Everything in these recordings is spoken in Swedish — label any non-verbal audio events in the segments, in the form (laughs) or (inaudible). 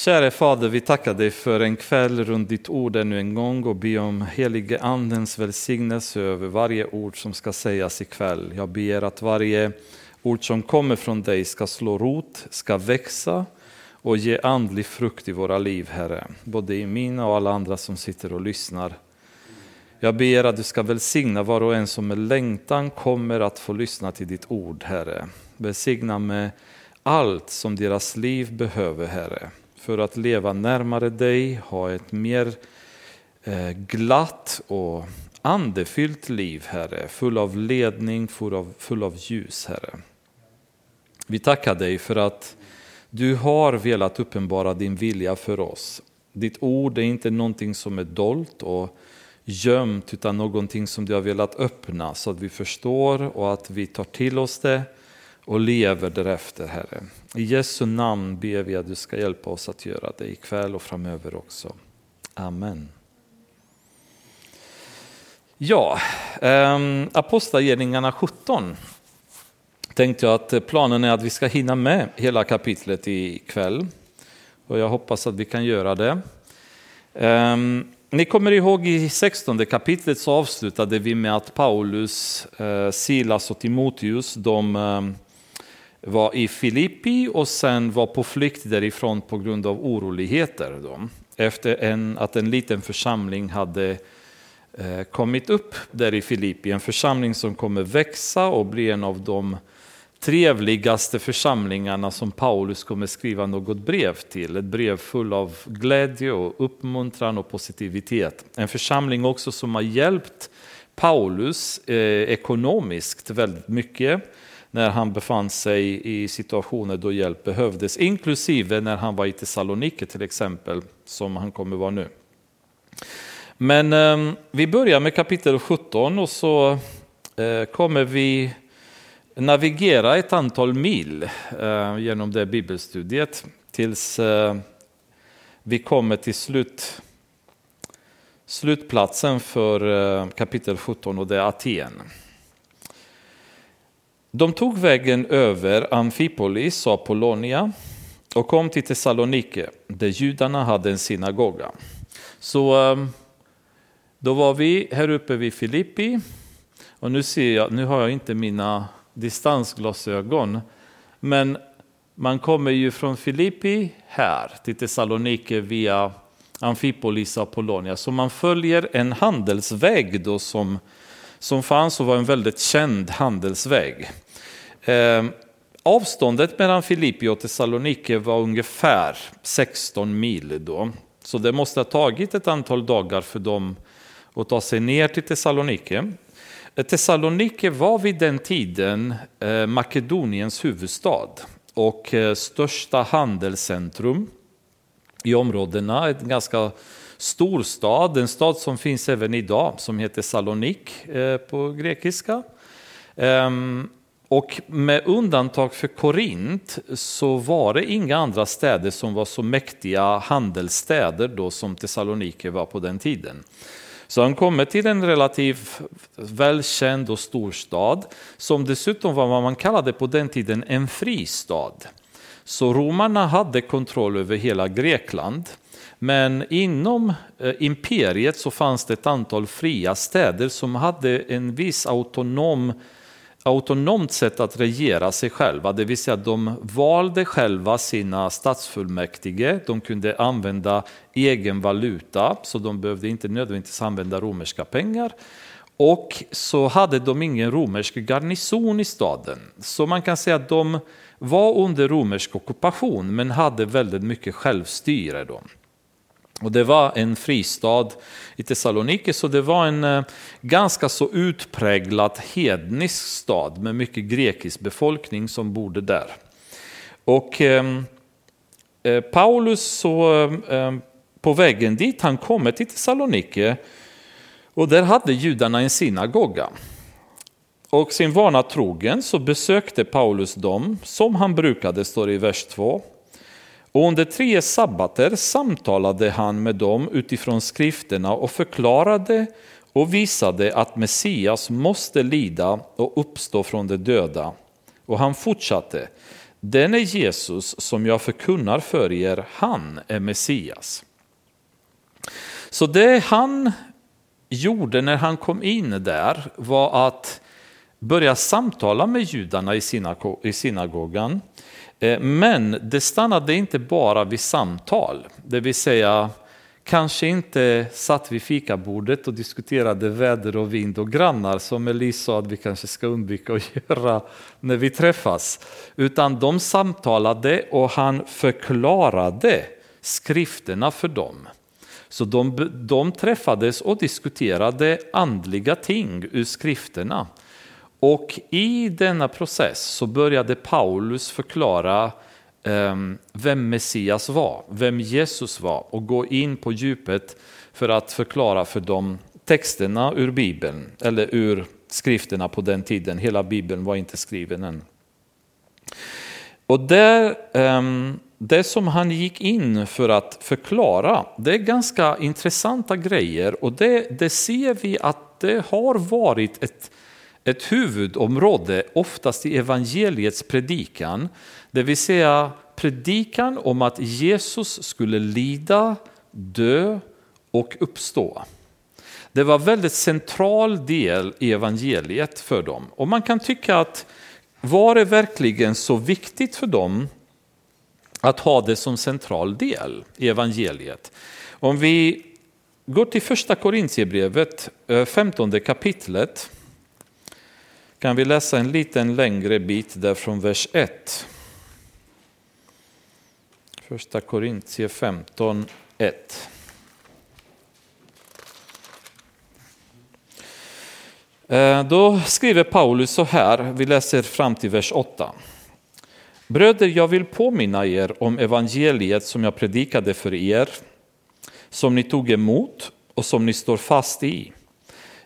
Käre Fader, vi tackar dig för en kväll runt ditt ord ännu en gång och ber om helige Andens välsignelse över varje ord som ska sägas ikväll. Jag ber att varje ord som kommer från dig ska slå rot, ska växa och ge andlig frukt i våra liv, Herre. Både i mina och alla andra som sitter och lyssnar. Jag ber att du ska välsigna var och en som med längtan kommer att få lyssna till ditt ord, Herre. Välsigna med allt som deras liv behöver, Herre för att leva närmare dig, ha ett mer eh, glatt och andefyllt liv, Herre, full av ledning, full av, full av ljus, Herre. Vi tackar dig för att du har velat uppenbara din vilja för oss. Ditt ord är inte någonting som är dolt och gömt, utan någonting som du har velat öppna så att vi förstår och att vi tar till oss det och lever därefter, Herre. I Jesu namn ber vi att du ska hjälpa oss att göra det ikväll och framöver också. Amen. Ja, ähm, Apostlagärningarna 17 tänkte jag att planen är att vi ska hinna med hela kapitlet ikväll. Och jag hoppas att vi kan göra det. Ähm, ni kommer ihåg i 16 kapitlet så avslutade vi med att Paulus, eh, Silas och Timoteus, de ehm, var i Filippi och sen var på flykt därifrån på grund av oroligheter. Då. Efter en, att en liten församling hade eh, kommit upp där i Filippi, en församling som kommer växa och bli en av de trevligaste församlingarna som Paulus kommer skriva något brev till. Ett brev full av glädje och uppmuntran och positivitet. En församling också som har hjälpt Paulus eh, ekonomiskt väldigt mycket när han befann sig i situationer då hjälp behövdes, inklusive när han var i Thessaloniki till exempel, som han kommer vara nu. Men eh, vi börjar med kapitel 17 och så eh, kommer vi navigera ett antal mil eh, genom det bibelstudiet tills eh, vi kommer till slut, slutplatsen för eh, kapitel 17 och det är Aten. De tog vägen över Amfipolis och Apollonia och kom till Thessalonike där judarna hade en synagoga. Så ehm, då var vi här uppe vid Filippi och nu ser jag, nu har jag inte mina distansglasögon, men man kommer ju från Filippi här till Thessalonike via Amfipolis och Apollonia, så man följer en handelsväg då som som fanns och var en väldigt känd handelsväg. Eh, avståndet mellan Filippi och Thessaloniki var ungefär 16 mil då. Så det måste ha tagit ett antal dagar för dem att ta sig ner till Thessaloniki. Eh, Thessaloniki var vid den tiden eh, Makedoniens huvudstad och eh, största handelscentrum i områdena. Ett ganska Storstad, en stad som finns även idag som heter Salonik eh, på grekiska. Ehm, och med undantag för Korint så var det inga andra städer som var så mäktiga handelsstäder då som Thessaloniki var på den tiden. Så han kommer till en relativt välkänd och stor stad som dessutom var vad man kallade på den tiden en fristad. Så romarna hade kontroll över hela Grekland. Men inom eh, imperiet så fanns det ett antal fria städer som hade en viss autonom autonomt sätt att regera sig själva, det vill säga de valde själva sina statsfullmäktige, de kunde använda egen valuta, så de behövde inte nödvändigtvis använda romerska pengar. Och så hade de ingen romersk garnison i staden. Så man kan säga att de var under romersk ockupation men hade väldigt mycket självstyre. Då. Och det var en fristad i Thessaloniki, så det var en eh, ganska så utpräglat hednisk stad med mycket grekisk befolkning som bodde där. Och ehm, eh, Paulus så eh, på vägen dit, han kommer till Thessaloniki och där hade judarna en synagoga. Och sin vana trogen så besökte Paulus dem som han brukade, står det i vers 2. Och under tre sabbater samtalade han med dem utifrån skrifterna och förklarade och visade att Messias måste lida och uppstå från de döda. Och han fortsatte. den är Jesus som jag förkunnar för er, han är Messias. Så det han gjorde när han kom in där var att börja samtala med judarna i synagogan. Eh, men det stannade inte bara vid samtal, det vill säga kanske inte satt vid fikabordet och diskuterade väder och vind och grannar som Elise sa att vi kanske ska undvika att (laughs) göra när vi träffas. Utan de samtalade och han förklarade skrifterna för dem. Så de, de träffades och diskuterade andliga ting ur skrifterna. Och i denna process så började Paulus förklara ehm, vem Messias var, vem Jesus var och gå in på djupet för att förklara för dem texterna ur Bibeln, eller ur skrifterna på den tiden. Hela Bibeln var inte skriven än. Och där, ehm, det som han gick in för att förklara, det är ganska intressanta grejer och det, det ser vi att det har varit ett, ett huvudområde, oftast i evangeliets predikan, det vill säga predikan om att Jesus skulle lida, dö och uppstå. Det var en väldigt central del i evangeliet för dem. Och man kan tycka att var det verkligen så viktigt för dem att ha det som central del i evangeliet? Om vi går till första Korintierbrevet, 15 eh, kapitlet, kan vi läsa en liten längre bit där från vers 1. Första Korintier 15, 1. Eh, då skriver Paulus så här, vi läser fram till vers 8. Bröder, jag vill påminna er om evangeliet som jag predikade för er, som ni tog emot och som ni står fast i.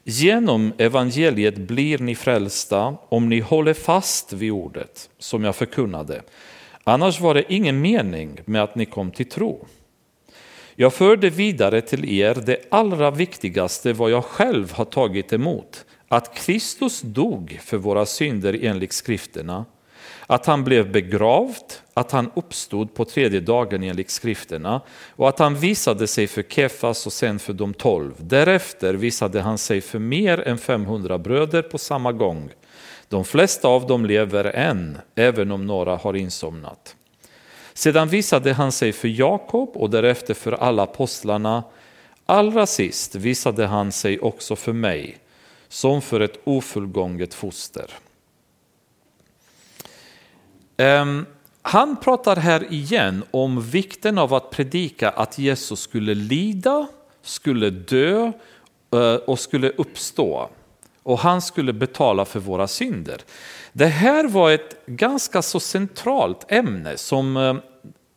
Genom evangeliet blir ni frälsta om ni håller fast vid ordet som jag förkunnade Annars var det ingen mening med att ni kom till tro. Jag förde vidare till er det allra viktigaste vad jag själv har tagit emot, att Kristus dog för våra synder enligt skrifterna, att han blev begravd, att han uppstod på tredje dagen enligt skrifterna och att han visade sig för Kefas och sen för de tolv. Därefter visade han sig för mer än 500 bröder på samma gång de flesta av dem lever än, även om några har insomnat. Sedan visade han sig för Jakob och därefter för alla apostlarna. Allra sist visade han sig också för mig, som för ett ofullgånget foster. Um, han pratar här igen om vikten av att predika att Jesus skulle lida, skulle dö eh, och skulle uppstå och han skulle betala för våra synder. Det här var ett ganska så centralt ämne som eh,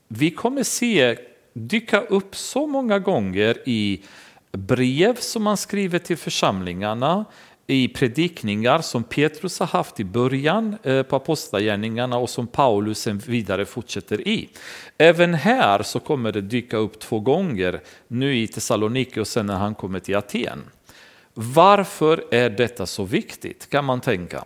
vi kommer se dyka upp så många gånger i brev som man skriver till församlingarna, i predikningar som Petrus har haft i början eh, på apostlagärningarna och som Paulus sen vidare fortsätter i. Även här så kommer det dyka upp två gånger, nu i Thessaloniki och sen när han kommer till Aten. Varför är detta så viktigt kan man tänka.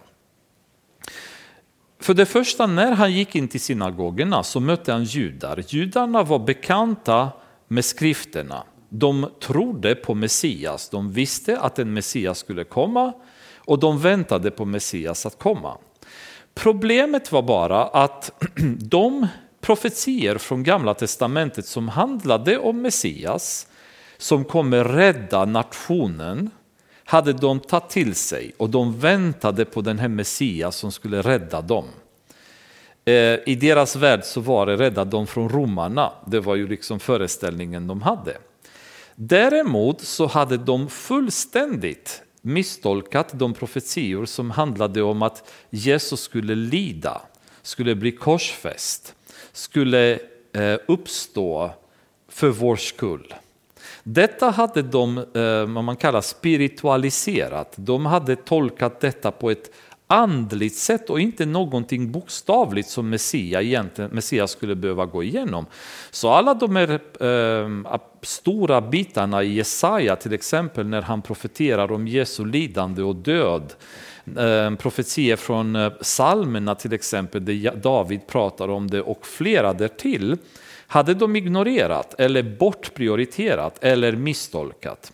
För det första, när han gick in till synagogorna så mötte han judar. Judarna var bekanta med skrifterna. De trodde på Messias, de visste att en Messias skulle komma och de väntade på Messias att komma. Problemet var bara att (clears throat) de profetier från Gamla Testamentet som handlade om Messias, som kommer rädda nationen, hade de tagit till sig och de väntade på den här Messias som skulle rädda dem. Eh, I deras värld så var det rädda dem från romarna, det var ju liksom föreställningen de hade. Däremot så hade de fullständigt misstolkat de profetior som handlade om att Jesus skulle lida, skulle bli korsfäst, skulle eh, uppstå för vår skull. Detta hade de, eh, vad man kallar spiritualiserat. De hade tolkat detta på ett andligt sätt och inte någonting bokstavligt som Messias, egentligen, Messias skulle behöva gå igenom. Så alla de här eh, stora bitarna i Jesaja, till exempel när han profeterar om Jesu lidande och död, eh, profetier från eh, psalmerna till exempel, där David pratar om det och flera därtill, hade de ignorerat eller bortprioriterat eller misstolkat.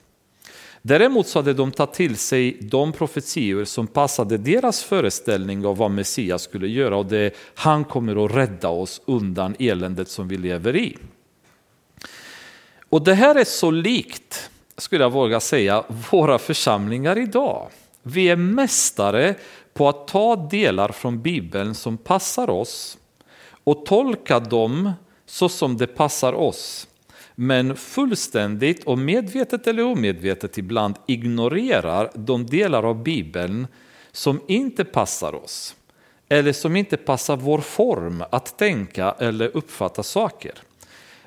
Däremot så hade de tagit till sig de profetior som passade deras föreställning av vad Messias skulle göra och det han kommer att rädda oss undan eländet som vi lever i. Och det här är så likt, skulle jag våga säga, våra församlingar idag. Vi är mästare på att ta delar från Bibeln som passar oss och tolka dem så som det passar oss. Men fullständigt och medvetet eller omedvetet ibland ignorerar de delar av Bibeln som inte passar oss eller som inte passar vår form att tänka eller uppfatta saker.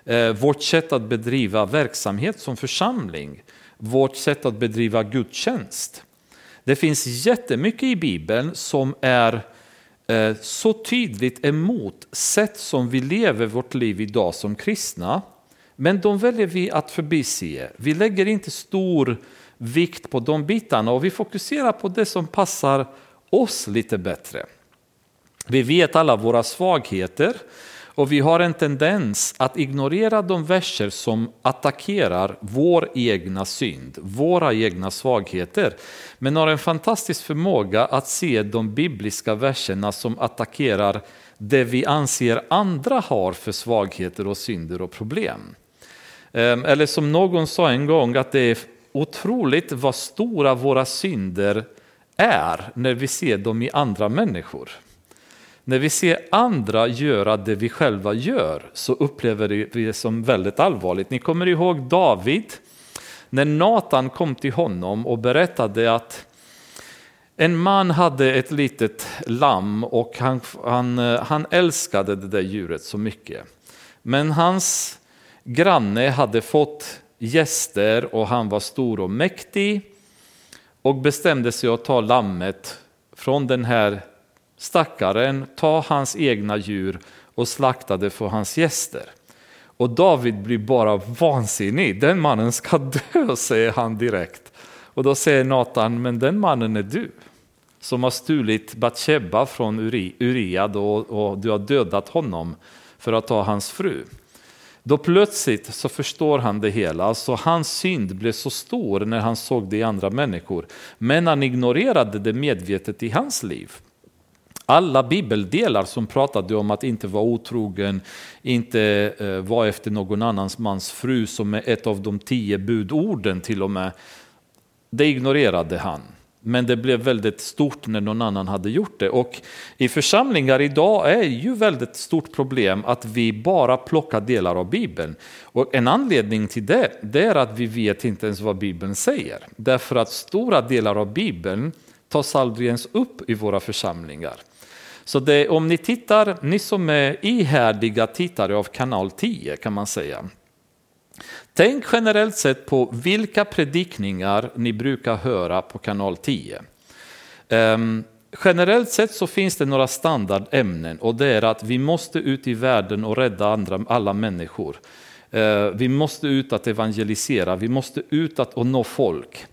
Eh, vårt sätt att bedriva verksamhet som församling, vårt sätt att bedriva gudstjänst. Det finns jättemycket i Bibeln som är eh, så tydligt emot sätt som vi lever vårt liv idag som kristna. Men de väljer vi att förbise. Vi lägger inte stor vikt på de bitarna och vi fokuserar på det som passar oss lite bättre. Vi vet alla våra svagheter och vi har en tendens att ignorera de verser som attackerar vår egna synd, våra egna svagheter. Men har en fantastisk förmåga att se de bibliska verserna som attackerar det vi anser andra har för svagheter och synder och problem. Ehm, eller som någon sa en gång att det är otroligt vad stora våra synder är när vi ser dem i andra människor. När vi ser andra göra det vi själva gör så upplever vi det som väldigt allvarligt. Ni kommer ihåg David, när Natan kom till honom och berättade att en man hade ett litet lamm och han, han, eh, han älskade det där djuret så mycket. Men hans granne hade fått gäster och han var stor och mäktig och bestämde sig att ta lammet från den här stackaren, ta hans egna djur och slakta det för hans gäster. Och David blir bara vansinnig, den mannen ska (laughs) dö, säger han direkt. Och då säger Nathan, men den mannen är du som har stulit Batsheba från Uria och du har dödat honom för att ta hans fru. Då plötsligt så förstår han det hela, alltså hans synd blev så stor när han såg det i andra människor. Men han ignorerade det medvetet i hans liv. Alla bibeldelar som pratade om att inte vara otrogen, inte eh, vara efter någon annans mans fru som är ett av de tio budorden till och med, det ignorerade han. Men det blev väldigt stort när någon annan hade gjort det. Och i församlingar idag är ju väldigt stort problem att vi bara plockar delar av Bibeln. Och en anledning till det, det är att vi vet inte ens vad Bibeln säger. Därför att stora delar av Bibeln tas aldrig ens upp i våra församlingar. Så det, om ni tittar, ni som är ihärdiga tittare av kanal 10 kan man säga, Tänk generellt sett på vilka predikningar ni brukar höra på kanal 10. Um, ehm, generellt sett så finns det några standardämnen och det är att vi måste ut i världen och rädda andra, alla människor. Uh, vi måste ut att evangelisera, vi måste ut att och nå folk.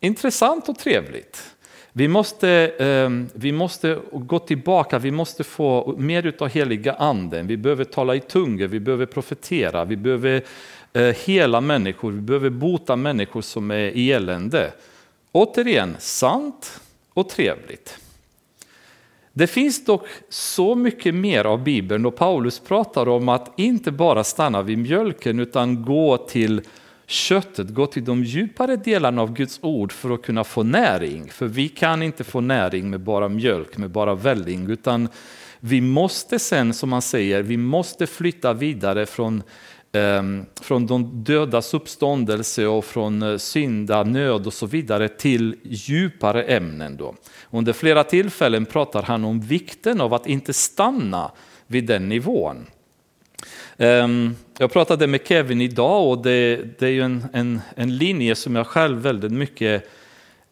Intressant och trevligt. Vi måste, ehm, vi måste gå tillbaka, vi måste få mer av heliga anden. Vi behöver tala i tungor, vi behöver profetera, vi behöver eh, hela människor, vi behöver bota människor som är i elände. Återigen, sant och trevligt. Det finns dock så mycket mer av Bibeln och Paulus pratar om att inte bara stanna vid mjölken utan gå till köttet, gå till de djupare delarna av Guds ord för att kunna få näring. För vi kan inte få näring med bara mjölk, med bara välling, utan vi måste sen, som man säger, vi måste flytta vidare från eh, från de dödas uppståndelse och från eh, synda, nöd och så vidare till djupare ämnen. Då. Under flera tillfällen pratar han om vikten av att inte stanna vid den nivån. Ehm, jag pratade med Kevin idag och det, det är ju en, en, en, linje som jag själv väldigt mycket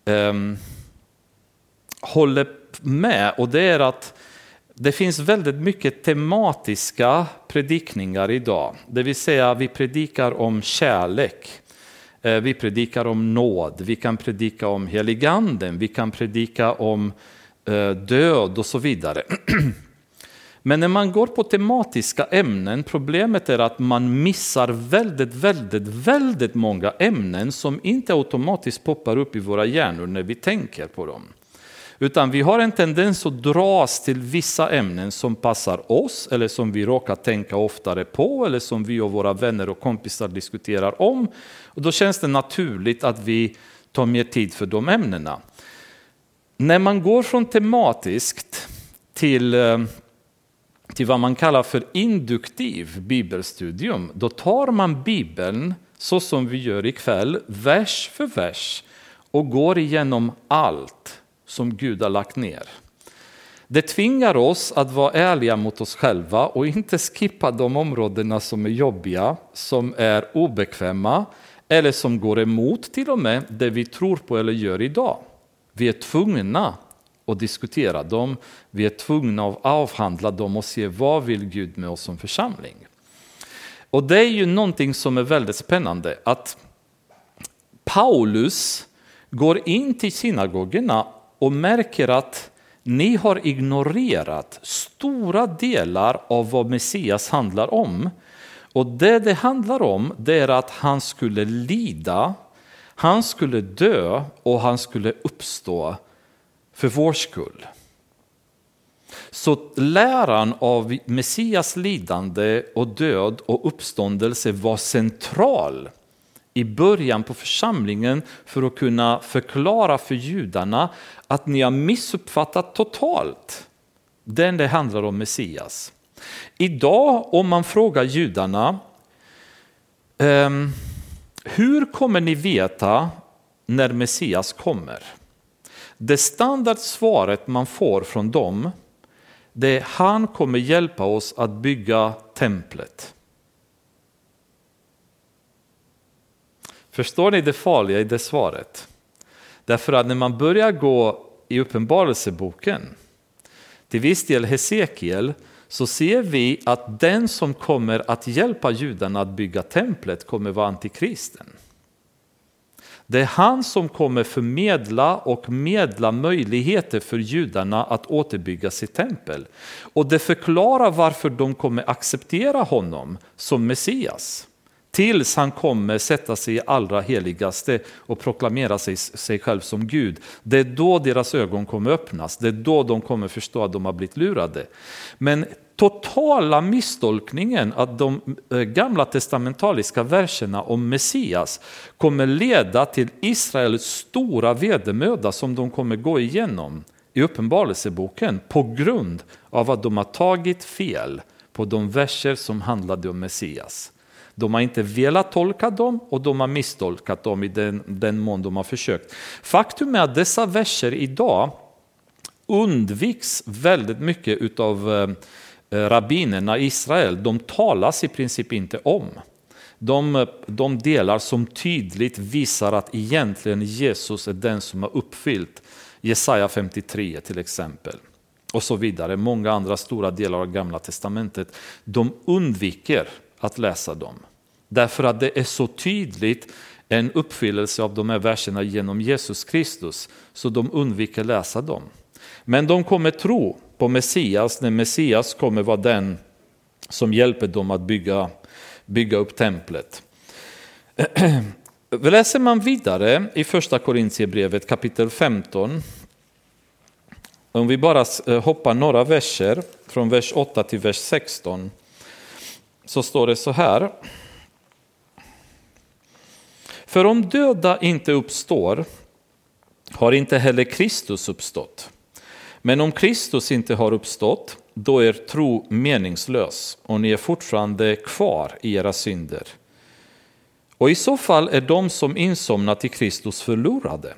um, håller med och det är att det finns väldigt mycket tematiska predikningar idag. Det vill säga vi predikar om kärlek. Ehm, vi predikar om nåd, vi kan predika om heliganden, vi kan predika om eh, död och så vidare. (clears throat) Men när man går på tematiska ämnen, problemet är att man missar väldigt, väldigt, väldigt många ämnen som inte automatiskt poppar upp i våra hjärnor när vi tänker på dem. Utan vi har en tendens att dras till vissa ämnen som passar oss eller som vi råkar tänka oftare på eller som vi och våra vänner och kompisar diskuterar om. Och då känns det naturligt att vi tar mer tid för de ämnena. När man går från tematiskt till, eh, till vad man kallar för induktiv bibelstudium, då tar man bibeln så som vi gör ikväll, vers för vers och går igenom allt som Gud har lagt ner. Det tvingar oss att vara ärliga mot oss själva och inte skippa de områdena som är jobbiga, som är obekväma eller som går emot till och med det vi tror på eller gör idag. Vi är tvungna och diskutera dem, vi är tvungna att avhandla dem och se vad vill Gud med oss som församling. Och det är ju någonting som är väldigt spännande att Paulus går in till synagogorna och märker att ni har ignorerat stora delar av vad Messias handlar om. Och det det handlar om det är att han skulle lida, han skulle dö och han skulle uppstå för vår skull. Så läran av Messias lidande och död och uppståndelse var central i början på församlingen för att kunna förklara för judarna att ni har missuppfattat totalt den det handlar om Messias. Idag om man frågar judarna ehm, hur kommer ni veta när Messias kommer? Det standardsvaret man får från dem det är han kommer hjälpa oss att bygga templet. Förstår ni det farliga i det svaret? Därför att när man börjar gå i Uppenbarelseboken, till viss del Hesekiel, så ser vi att den som kommer att hjälpa judarna att bygga templet kommer vara antikristen. Det är han som kommer förmedla och medla möjligheter för judarna att återbygga sitt tempel. Och det förklarar varför de kommer acceptera honom som Messias tills han kommer sätta sig i allra heligaste och proklamera sig, sig själv som Gud. Det är då deras ögon kommer öppnas, det är då de kommer förstå att de har blivit lurade. Men totala misstolkningen att de eh, gamla testamentaliska verserna om Messias kommer leda till Israels stora vedermöda som de kommer gå igenom i Uppenbarelseboken på grund av att de har tagit fel på de verser som handlade om Messias. De har inte velat tolka dem och de har misstolkat dem i den, den mån de har försökt. Faktum är att dessa verser idag undviks väldigt mycket av eh, Eh, rabbinerna i Israel. De talas i princip inte om. De, de delar som tydligt visar att egentligen Jesus är den som har uppfyllt Jesaja 53 till exempel. Och så vidare. Många andra stora delar av gamla testamentet. De undviker att läsa dem. Därför att det är så tydligt en uppfyllelse av de här verserna genom Jesus Kristus, så de undviker läsa dem. Men de kommer tro på Messias när Messias kommer vara den som hjälper dem att bygga, bygga upp templet. (clears throat) Läser man vidare i första Korintierbrevet kapitel 15, om vi bara eh, hoppar några verser från vers 8 till vers 16, så står det så här. För om döda inte uppstår har inte heller Kristus uppstått. Men om Kristus inte har uppstått, då är tro meningslös och ni är fortfarande kvar i era synder. Och i så fall är de som insomnat i Kristus förlorade.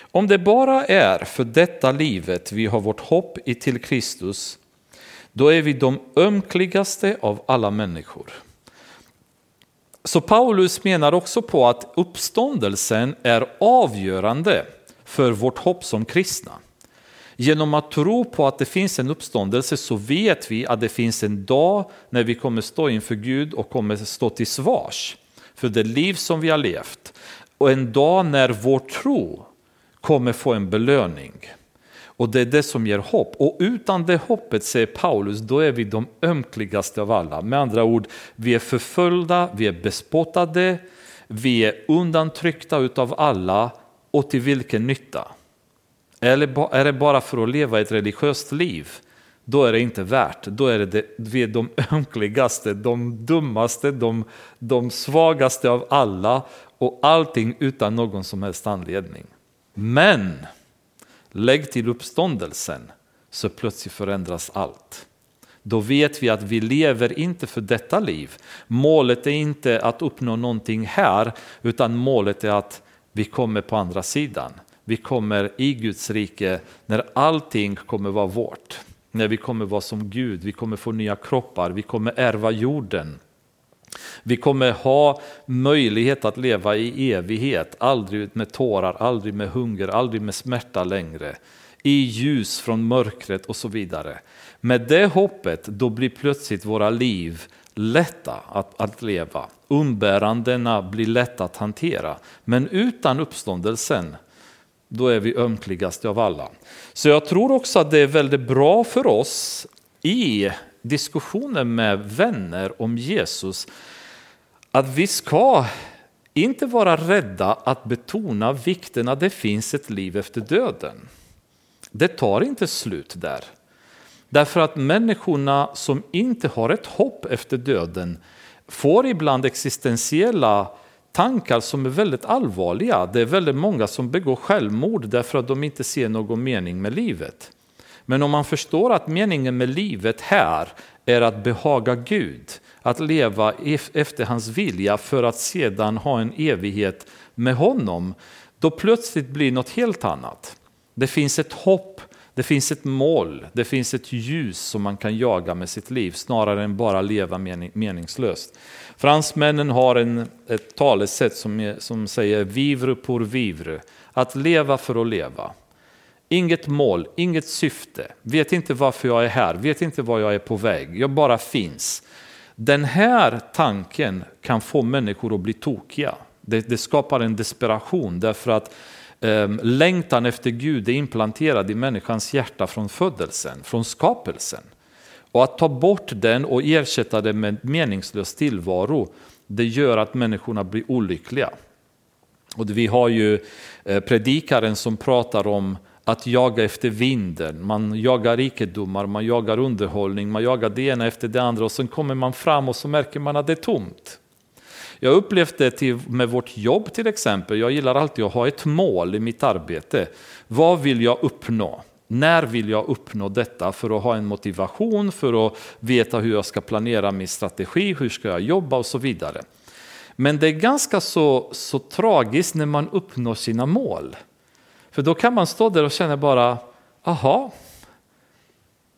Om det bara är för detta livet vi har vårt hopp i till Kristus, då är vi de ömkligaste av alla människor. Så Paulus menar också på att uppståndelsen är avgörande för vårt hopp som kristna. Genom att tro på att det finns en uppståndelse så vet vi att det finns en dag när vi kommer stå inför Gud och kommer stå till svars för det liv som vi har levt och en dag när vår tro kommer få en belöning. Och det är det som ger hopp. Och utan det hoppet, säger Paulus, då är vi de ömkligaste av alla. Med andra ord, vi är förföljda, vi är bespottade, vi är undantryckta utav alla och till vilken nytta? Eller är det bara för att leva ett religiöst liv? Då är det inte värt. Då är det, vi är de ömkligaste, de dummaste, de, de svagaste av alla och allting utan någon som helst anledning. Men lägg till uppståndelsen så plötsligt förändras allt. Då vet vi att vi lever inte för detta liv. Målet är inte att uppnå någonting här utan målet är att vi kommer på andra sidan. Vi kommer i Guds rike när allting kommer vara vårt. När vi kommer vara som Gud, vi kommer få nya kroppar, vi kommer ärva jorden. Vi kommer ha möjlighet att leva i evighet, aldrig med tårar, aldrig med hunger, aldrig med smärta längre. I ljus från mörkret och så vidare. Med det hoppet då blir plötsligt våra liv lätta att, att leva. Umbärandena blir lätta att hantera. Men utan uppståndelsen, då är vi ömkligaste av alla. Så jag tror också att det är väldigt bra för oss i diskussioner med vänner om Jesus att vi ska inte vara rädda att betona vikten att det finns ett liv efter döden. Det tar inte slut där. Därför att människorna som inte har ett hopp efter döden får ibland existentiella tankar som är väldigt allvarliga. Det är väldigt många som begår självmord därför att de inte ser någon mening med livet. Men om man förstår att meningen med livet här är att behaga Gud, att leva efter hans vilja för att sedan ha en evighet med honom, då plötsligt blir något helt annat. Det finns ett hopp, det finns ett mål, det finns ett ljus som man kan jaga med sitt liv snarare än bara leva meningslöst. Fransmännen har en, ett talesätt som, som säger vivre pour vivre, att leva för att leva. Inget mål, inget syfte, vet inte varför jag är här, vet inte var jag är på väg, jag bara finns. Den här tanken kan få människor att bli tokiga. Det, det skapar en desperation därför att eh, längtan efter Gud är implanterad i människans hjärta från födelsen, från skapelsen. Och att ta bort den och ersätta den med meningslös tillvaro, det gör att människorna blir olyckliga. Och vi har ju eh, predikaren som pratar om att jaga efter vinden, man jagar rikedomar, man jagar underhållning, man jagar det ena efter det andra och sen kommer man fram och så märker man att det är tomt. Jag har upplevt det till, med vårt jobb till exempel, jag gillar alltid att ha ett mål i mitt arbete. Vad vill jag uppnå? När vill jag uppnå detta för att ha en motivation, för att veta hur jag ska planera min strategi, hur ska jag jobba och så vidare. Men det är ganska så, så tragiskt när man uppnår sina mål. För då kan man stå där och känna bara, aha,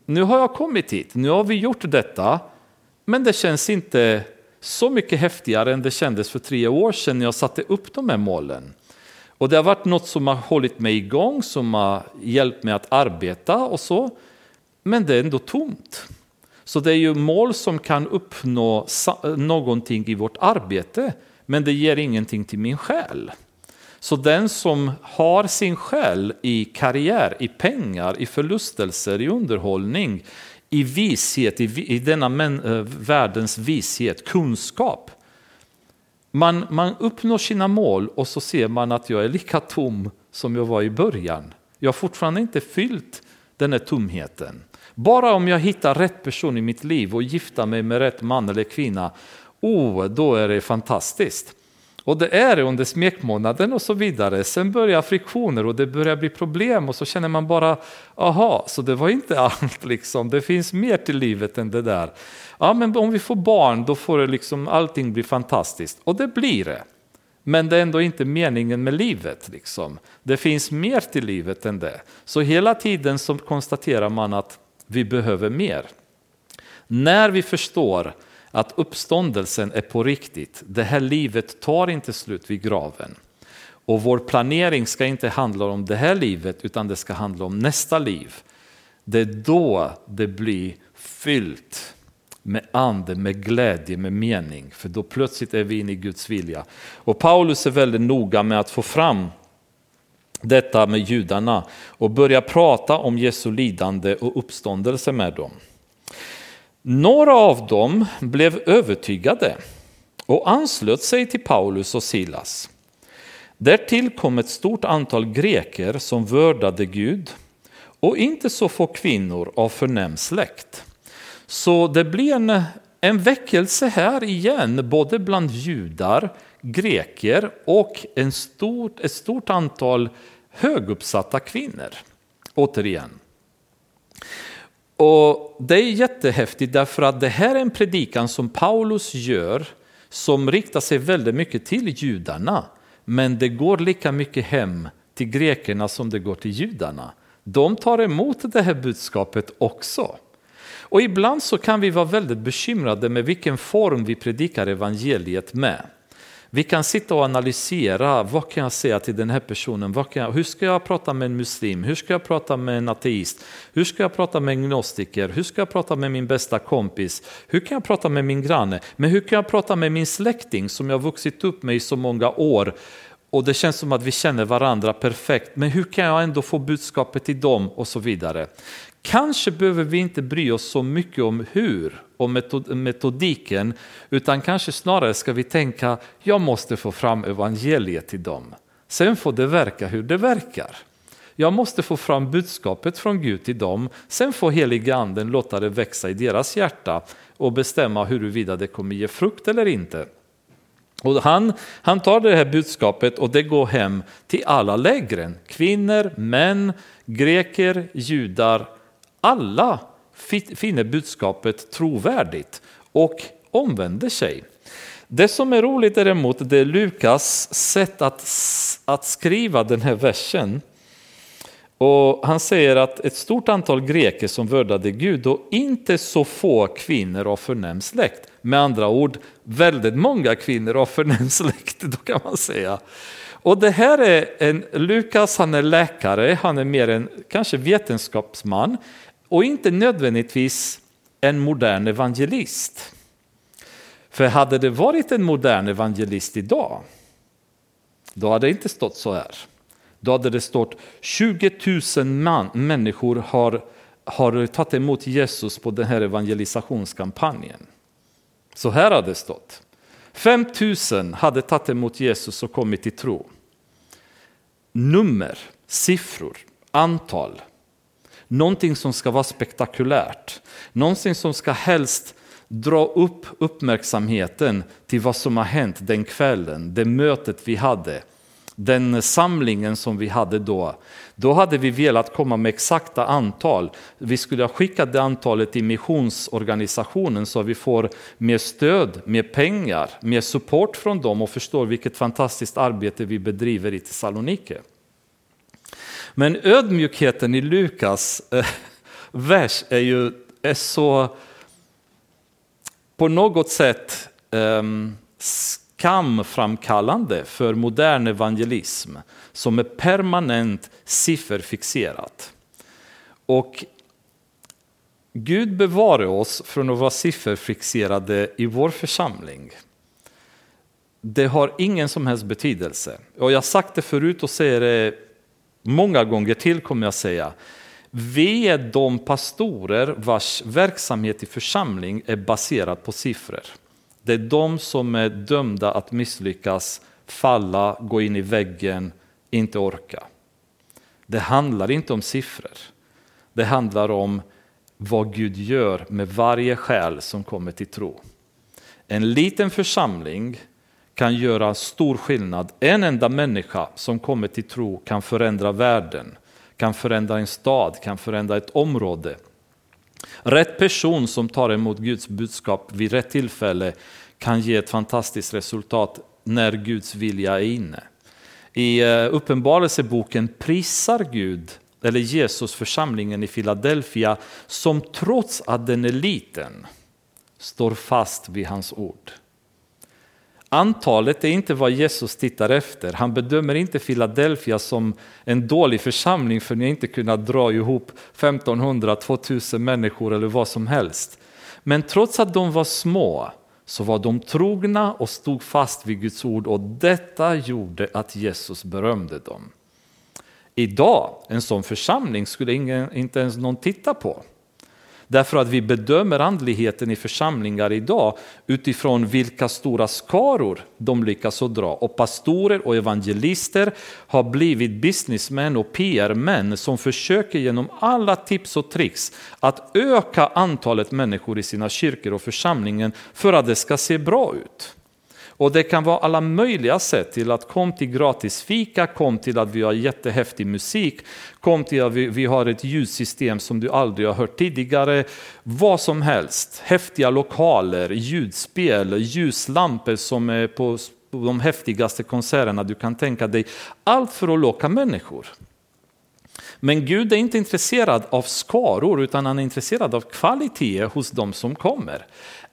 nu har jag kommit hit, nu har vi gjort detta, men det känns inte så mycket häftigare än det kändes för tre år sedan när jag satte upp de här målen. Och det har varit något som har hållit mig igång, som har hjälpt mig att arbeta och så. Men det är ändå tomt. Så det är ju mål som kan uppnå någonting i vårt arbete, men det ger ingenting till min själ. Så den som har sin själ i karriär, i pengar, i förlustelser, i underhållning, i vishet, i, i denna eh, världens vishet, kunskap. Man, man uppnår sina mål och så ser man att jag är lika tom som jag var i början. Jag har fortfarande inte fyllt den här tomheten. Bara om jag hittar rätt person i mitt liv och gifter mig med rätt man eller kvinna, oh, då är det fantastiskt. Och det är det under smekmånaden och så vidare. Sen börjar friktioner och det börjar bli problem och så känner man bara, aha, så det var inte (laughs) allt liksom. Det finns mer till livet än det där. Ja, men om vi får barn då får det liksom, allting bli fantastiskt. Och det blir det. Men det är ändå inte meningen med livet. Liksom. Det finns mer till livet än det. Så hela tiden så konstaterar man att vi behöver mer. När vi förstår att uppståndelsen är på riktigt. Det här livet tar inte slut vid graven. Och vår planering ska inte handla om det här livet utan det ska handla om nästa liv. Det är då det blir fyllt med ande, med glädje, med mening. För då plötsligt är vi inne i Guds vilja. Och Paulus är väldigt noga med att få fram detta med judarna och börja prata om Jesu lidande och uppståndelse med dem. Några av dem blev övertygade och anslöt sig till Paulus och Silas. Därtill kom ett stort antal greker som vördade Gud och inte så få kvinnor av förnäm släkt. Så det blir en, en väckelse här igen, både bland judar, greker och en stort, ett stort antal höguppsatta kvinnor. Återigen. Och Det är jättehäftigt därför att det här är en predikan som Paulus gör som riktar sig väldigt mycket till judarna. Men det går lika mycket hem till grekerna som det går till judarna. De tar emot det här budskapet också. Och ibland så kan vi vara väldigt bekymrade med vilken form vi predikar evangeliet med. Vi kan sitta och analysera, vad kan jag säga till den här personen? Jag, hur ska jag prata med en muslim? Hur ska jag prata med en ateist? Hur ska jag prata med en gnostiker? Hur ska jag prata med min bästa kompis? Hur kan jag prata med min granne? Men hur kan jag prata med min släkting som jag vuxit upp med i så många år? Och det känns som att vi känner varandra perfekt, men hur kan jag ändå få budskapet till dem och så vidare. Kanske behöver vi inte bry oss så mycket om hur och metodiken, utan kanske snarare ska vi tänka, jag måste få fram evangeliet till dem. Sen får det verka hur det verkar. Jag måste få fram budskapet från Gud till dem, sen får heliga anden låta det växa i deras hjärta och bestämma huruvida det kommer ge frukt eller inte. Och han, han tar det här budskapet och det går hem till alla lägren, kvinnor, män, greker, judar, alla finner budskapet trovärdigt och omvänder sig. Det som är roligt däremot det är Lukas sätt att, att skriva den här versen. Och han säger att ett stort antal greker som vördade Gud och inte så få kvinnor av förnäm släkt. Med andra ord, väldigt många kvinnor av förnäm släkt, då kan man säga. Och det här är en, Lukas han är läkare, han är mer en kanske vetenskapsman och inte nödvändigtvis en modern evangelist. För hade det varit en modern evangelist idag, då hade det inte stått så här. Då hade det stått 20 000 man, människor har, har tagit emot Jesus på den här evangelisationskampanjen. Så här hade det stått. 5 000 hade tagit emot Jesus och kommit till tro. Nummer, siffror, antal Någonting som ska vara spektakulärt. Någonting som ska helst dra upp uppmärksamheten till vad som har hänt den kvällen, det mötet vi hade, den samlingen som vi hade då. Då hade vi velat komma med exakta antal. Vi skulle ha skickat det antalet till missionsorganisationen så vi får mer stöd, mer pengar, mer support från dem och förstår vilket fantastiskt arbete vi bedriver i Thessalonike. Men ödmjukheten i Lukas eh, (laughs) vers är ju är så på något sätt eh, skamframkallande för modern evangelism som är permanent sifferfixerat. Och Gud bevare oss från att vara sifferfixerade i vår församling. Det har ingen som helst betydelse. Och jag har sagt det förut och säger det många gånger till kommer jag säga. Vi är de pastorer vars verksamhet i församling är baserad på siffror. Det är de som är dömda att misslyckas, falla, gå in i väggen, inte orka. Det handlar inte om siffror. Det handlar om vad Gud gör med varje själ som kommer till tro. En liten församling kan göra stor skillnad. En enda människa som kommer till tro kan förändra världen, kan förändra en stad, kan förändra ett område. Rätt person som tar emot Guds budskap vid rätt tillfälle kan ge ett fantastiskt resultat när Guds vilja är inne. I eh, Uppenbarelseboken prisar Gud, eller Jesus församlingen i Philadelphia som trots att den är liten står fast vid hans ord. Antalet är inte vad Jesus tittar efter. Han bedömer inte Philadelphia som en dålig församling för ni har inte kunnat dra ihop 1500-2000 människor eller vad som helst. Men trots att de var små så var de trogna och stod fast vid Guds ord och detta gjorde att Jesus berömde dem. Idag, en sån församling skulle ingen, inte ens någon titta på. Därför att vi bedömer andligheten i församlingar idag utifrån vilka stora skaror de lyckas att dra. Och pastorer och evangelister har blivit businessmän och PR-män som försöker genom alla tips och tricks att öka antalet människor i sina kyrkor och församlingen för att det ska se bra ut. Och det kan vara alla möjliga sätt till att kom till gratis fika, kom till att vi har jättehäftig musik, kom till att vi, vi har ett ljudsystem som du aldrig har hört tidigare. Vad som helst, häftiga lokaler, ljudspel, ljuslampor som är på de häftigaste konserterna du kan tänka dig. Allt för att locka människor. Men Gud är inte intresserad av skaror utan han är intresserad av kvalitet hos de som kommer.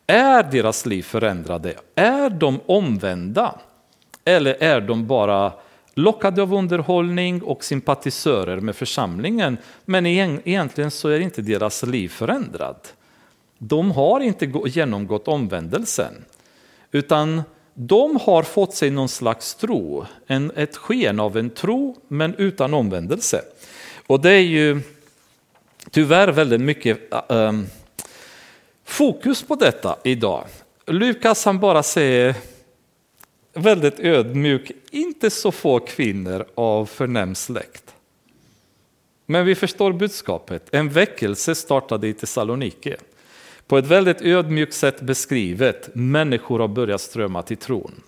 Är deras liv förändrade? Är de omvända? Eller är de bara lockade av underhållning och sympatisörer med församlingen? Men egentligen så är inte deras liv förändrat. De har inte genomgått omvändelsen, utan de har fått sig någon slags tro, en, ett sken av en tro men utan omvändelse. Och det är ju tyvärr väldigt mycket um, fokus på detta idag. Lukas han bara säger väldigt ödmjuk, inte så få kvinnor av förnäm släkt. Men vi förstår budskapet. En väckelse startade i Thessalonike. På ett väldigt ödmjukt sätt beskrivet, människor har börjat strömma till tron.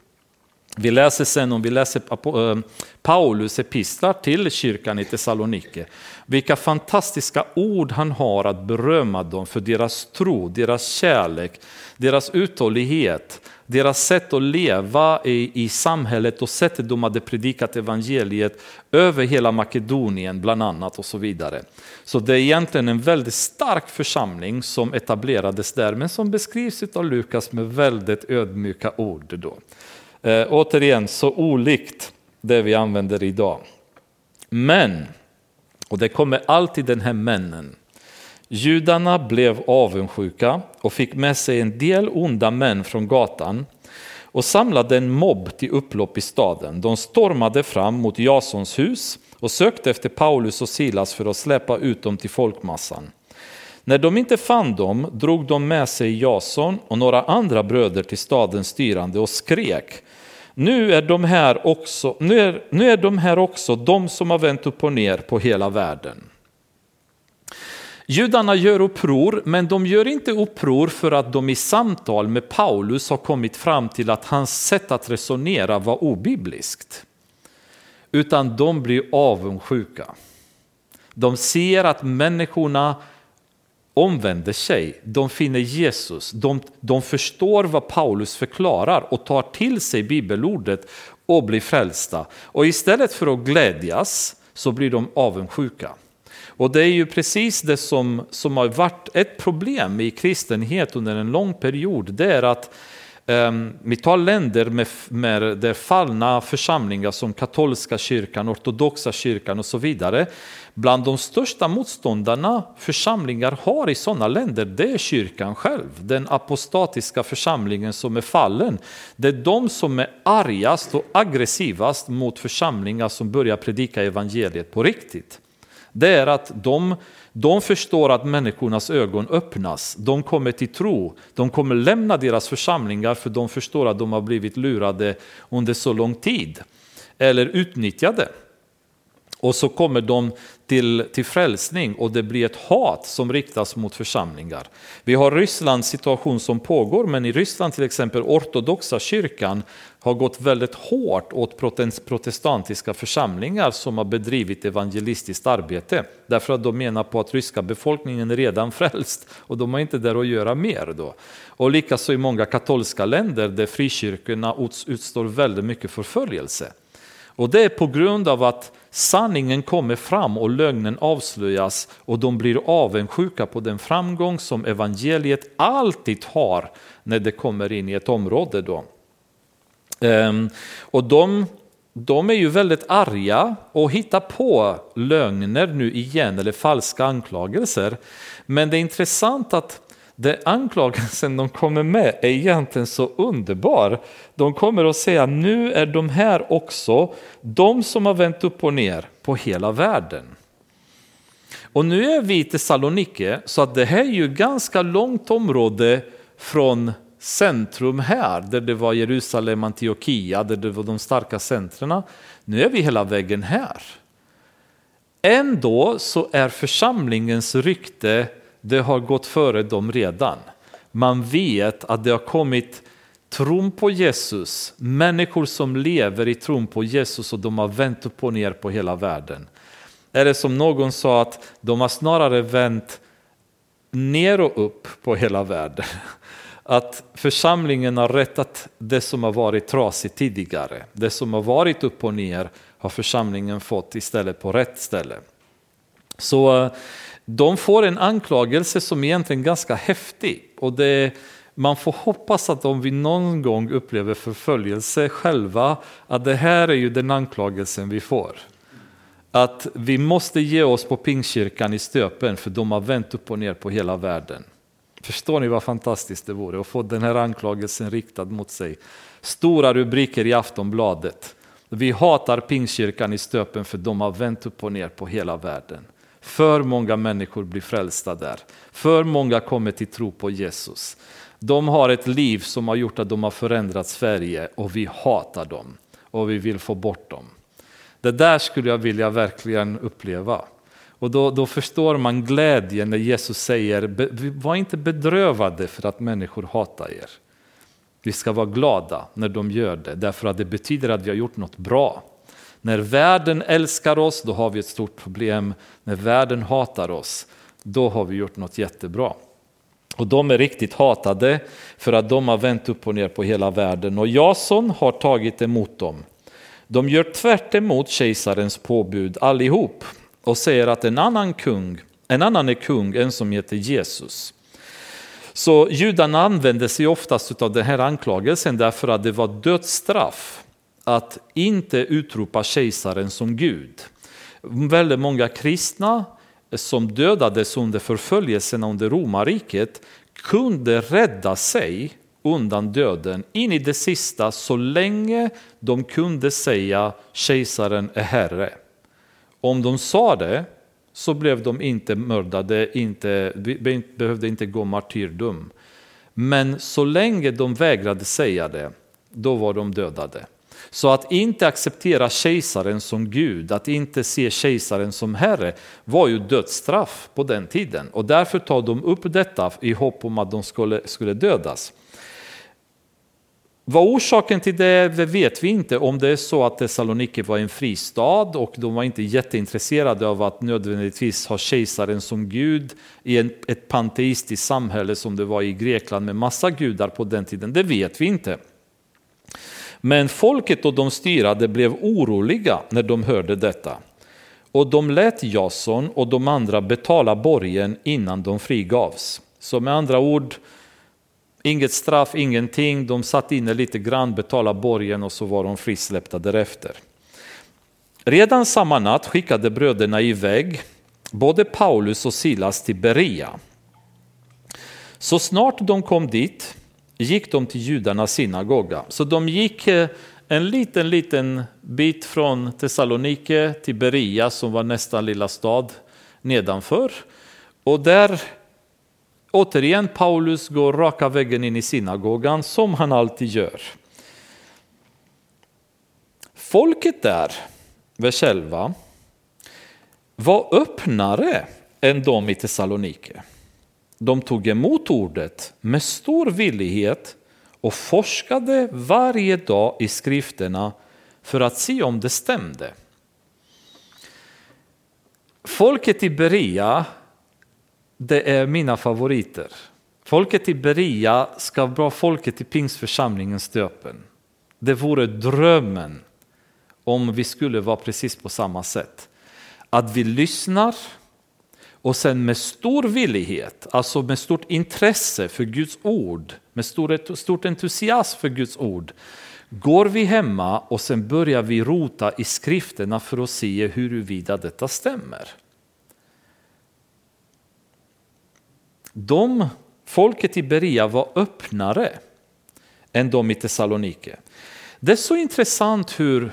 Vi läser sen om vi läser eh, Paulus epistlar till kyrkan i Thessalonike. Vilka fantastiska ord han har att berömma dem för deras tro, deras kärlek, deras uthållighet, deras sätt att leva i, i samhället och sättet de hade predikat evangeliet över hela Makedonien bland annat och så vidare. Så det är egentligen en väldigt stark församling som etablerades där men som beskrivs av Lukas med väldigt ödmjuka ord. Då. Eh, återigen, så olikt det vi använder idag. Men, och det kommer alltid den här männen. Judarna blev avundsjuka och fick med sig en del onda män från gatan och samlade en mobb till upplopp i staden. De stormade fram mot Jasons hus och sökte efter Paulus och Silas för att släppa ut dem till folkmassan. När de inte fann dem drog de med sig Jason och några andra bröder till stadens styrande och skrek nu är de här också, nu är, nu är de här också de som har vänt upp och ner på hela världen. Judarna gör uppror, men de gör inte uppror för att de i samtal med Paulus har kommit fram till att hans sätt att resonera var obibliskt. Utan de blir avundsjuka. De ser att människorna omvänder sig, de finner Jesus, de, de förstår vad Paulus förklarar och tar till sig bibelordet och blir frälsta. Och istället för att glädjas så blir de avundsjuka. Och det är ju precis det som, som har varit ett problem i kristenhet under en lång period. Det är att med vi tar länder med, med där fallna församlingar som katolska kyrkan, ortodoxa kyrkan och så vidare. Bland de största motståndarna församlingar har i sådana länder, det är kyrkan själv, den apostatiska församlingen som är fallen. Det är de som är argast och aggressivast mot församlingar som börjar predika evangeliet på riktigt. Det är att de, de förstår att människornas ögon öppnas, de kommer till tro, de kommer lämna deras församlingar för de förstår att de har blivit lurade under så lång tid eller utnyttjade. Och så kommer de till, till frälsning och det blir ett hat som riktas mot församlingar. Vi har Rysslands situation som pågår, men i Ryssland till exempel ortodoxa kyrkan har gått väldigt hårt åt protestantiska församlingar som har bedrivit evangelistiskt arbete. Därför att de menar på att ryska befolkningen är redan frälst och de har inte där att göra mer. Då. Och likaså i många katolska länder där frikyrkorna utstår väldigt mycket förföljelse. Och det är på grund av att sanningen kommer fram och lögnen avslöjas och de blir avundsjuka på den framgång som evangeliet alltid har när det kommer in i ett område. Då. Ehm, och de, de är ju väldigt arga och hittar på lögner nu igen eller falska anklagelser. Men det är intressant att den anklagelsen de kommer med är egentligen så underbar. De kommer att säga nu är de här också de som har vänt upp och ner på hela världen. Och nu är vi i Thessalonike så att det här är ju ganska långt område från centrum här, där det var Jerusalem, Antiochia, där det var de starka centrerna. Nu är vi hela vägen här. Ändå så är församlingens rykte, det har gått före dem redan. Man vet att det har kommit tron på Jesus, människor som lever i tron på Jesus och de har vänt upp och ner på hela världen. Är det som någon sa att de har snarare vänt ner och upp på hela världen. Att församlingen har rättat det som har varit trasigt tidigare. Det som har varit upp och ner har församlingen fått istället på rätt ställe. Så eh, de får en anklagelse som egentligen är ganska häftig. Och det, man får hoppas att om vi någon gång upplever förföljelse själva, att det här är ju den anklagelsen vi får. Att vi måste ge oss på Pingstkyrkan i stöpen för de har vänt upp och ner på hela världen. Förstår ni vad fantastiskt det vore att få den här anklagelsen riktad mot sig. Stora rubriker i Aftonbladet. Vi hatar Pingstkyrkan i stöpen för de har vänt upp och ner på hela världen. För många människor blir frälsta där. För många kommer till tro på Jesus. De har ett liv som har gjort att de har förändrat Sverige och vi hatar dem och vi vill få bort dem. Det där skulle jag vilja verkligen uppleva. Och då, då förstår man glädjen när Jesus säger, var inte bedrövade för att människor hatar er. Vi ska vara glada när de gör det, därför att det betyder att vi har gjort något bra. När världen älskar oss, då har vi ett stort problem. När världen hatar oss, då har vi gjort något jättebra. Och de är riktigt hatade för att de har vänt upp och ner på hela världen. Och Jason har tagit emot dem. De gör tvärt emot kejsarens påbud allihop och säger att en annan kung, en annan är kung, en som heter Jesus. Så judarna använde sig oftast av den här anklagelsen därför att det var dödsstraff att inte utropa kejsaren som Gud. Väldigt många kristna som dödades under förföljelserna under romarriket kunde rädda sig undan döden in i det sista så länge de kunde säga kejsaren är herre. Om de sa det så blev de inte mördade, inte, behövde inte gå martyrdom. Men så länge de vägrade säga det, då var de dödade. Så att inte acceptera kejsaren som Gud, att inte se kejsaren som herre var ju dödsstraff på den tiden. Och därför tar de upp detta i hopp om att de skulle, skulle dödas. Vad orsaken till det vet vi inte, om det är så att Thessaloniki var en fristad och de var inte jätteintresserade av att nödvändigtvis ha kejsaren som gud i ett panteistiskt samhälle som det var i Grekland med massa gudar på den tiden, det vet vi inte. Men folket och de styrande blev oroliga när de hörde detta. Och de lät Jason och de andra betala borgen innan de frigavs. Så med andra ord, Inget straff, ingenting. De satt inne lite grann, betalade borgen och så var de frisläppta därefter. Redan samma natt skickade bröderna iväg både Paulus och Silas till Berea. Så snart de kom dit gick de till judarnas synagoga. Så de gick eh, en liten, liten bit från Thessalonike till Berea som var nästa lilla stad nedanför. Och där Återigen, Paulus går raka vägen in i synagogan som han alltid gör. Folket där, vers 11, var öppnare än de i Thessalonike. De tog emot ordet med stor villighet och forskade varje dag i skrifterna för att se om det stämde. Folket i Berea det är mina favoriter. Folket i Beria ska vara folket i pingstförsamlingens stöpen. Det vore drömmen om vi skulle vara precis på samma sätt. Att vi lyssnar och sen med stor villighet, alltså med stort intresse för Guds ord, med stor, stort entusiasm för Guds ord, går vi hemma och sen börjar vi rota i skrifterna för att se huruvida detta stämmer. De folket i Berea var öppnare än de i Thessalonike. Det är så intressant hur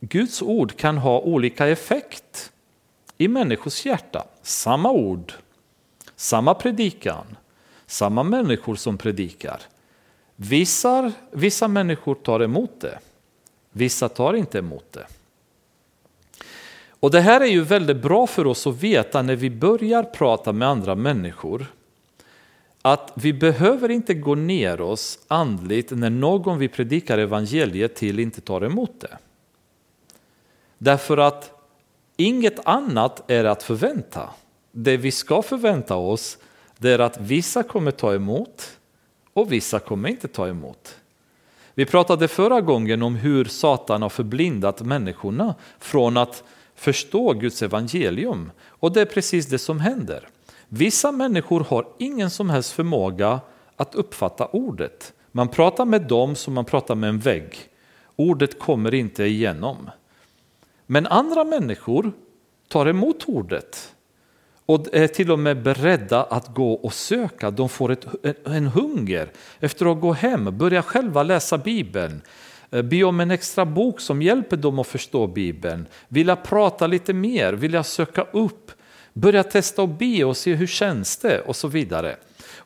Guds ord kan ha olika effekt i människors hjärta. Samma ord, samma predikan, samma människor som predikar. Vissa, vissa människor tar emot det, vissa tar inte emot det. Och Det här är ju väldigt bra för oss att veta när vi börjar prata med andra människor att vi behöver inte gå ner oss andligt när någon vi predikar evangeliet till inte tar emot det. Därför att inget annat är att förvänta. Det vi ska förvänta oss det är att vissa kommer ta emot och vissa kommer inte ta emot. Vi pratade förra gången om hur Satan har förblindat människorna från att förstå Guds evangelium. Och det är precis det som händer. Vissa människor har ingen som helst förmåga att uppfatta ordet. Man pratar med dem som man pratar med en vägg. Ordet kommer inte igenom. Men andra människor tar emot ordet och är till och med beredda att gå och söka. De får ett, en hunger efter att gå hem, börja själva läsa Bibeln, eh, be om en extra bok som hjälper dem att förstå Bibeln, vilja prata lite mer, vilja söka upp, börja testa och be och se hur känns det och så vidare.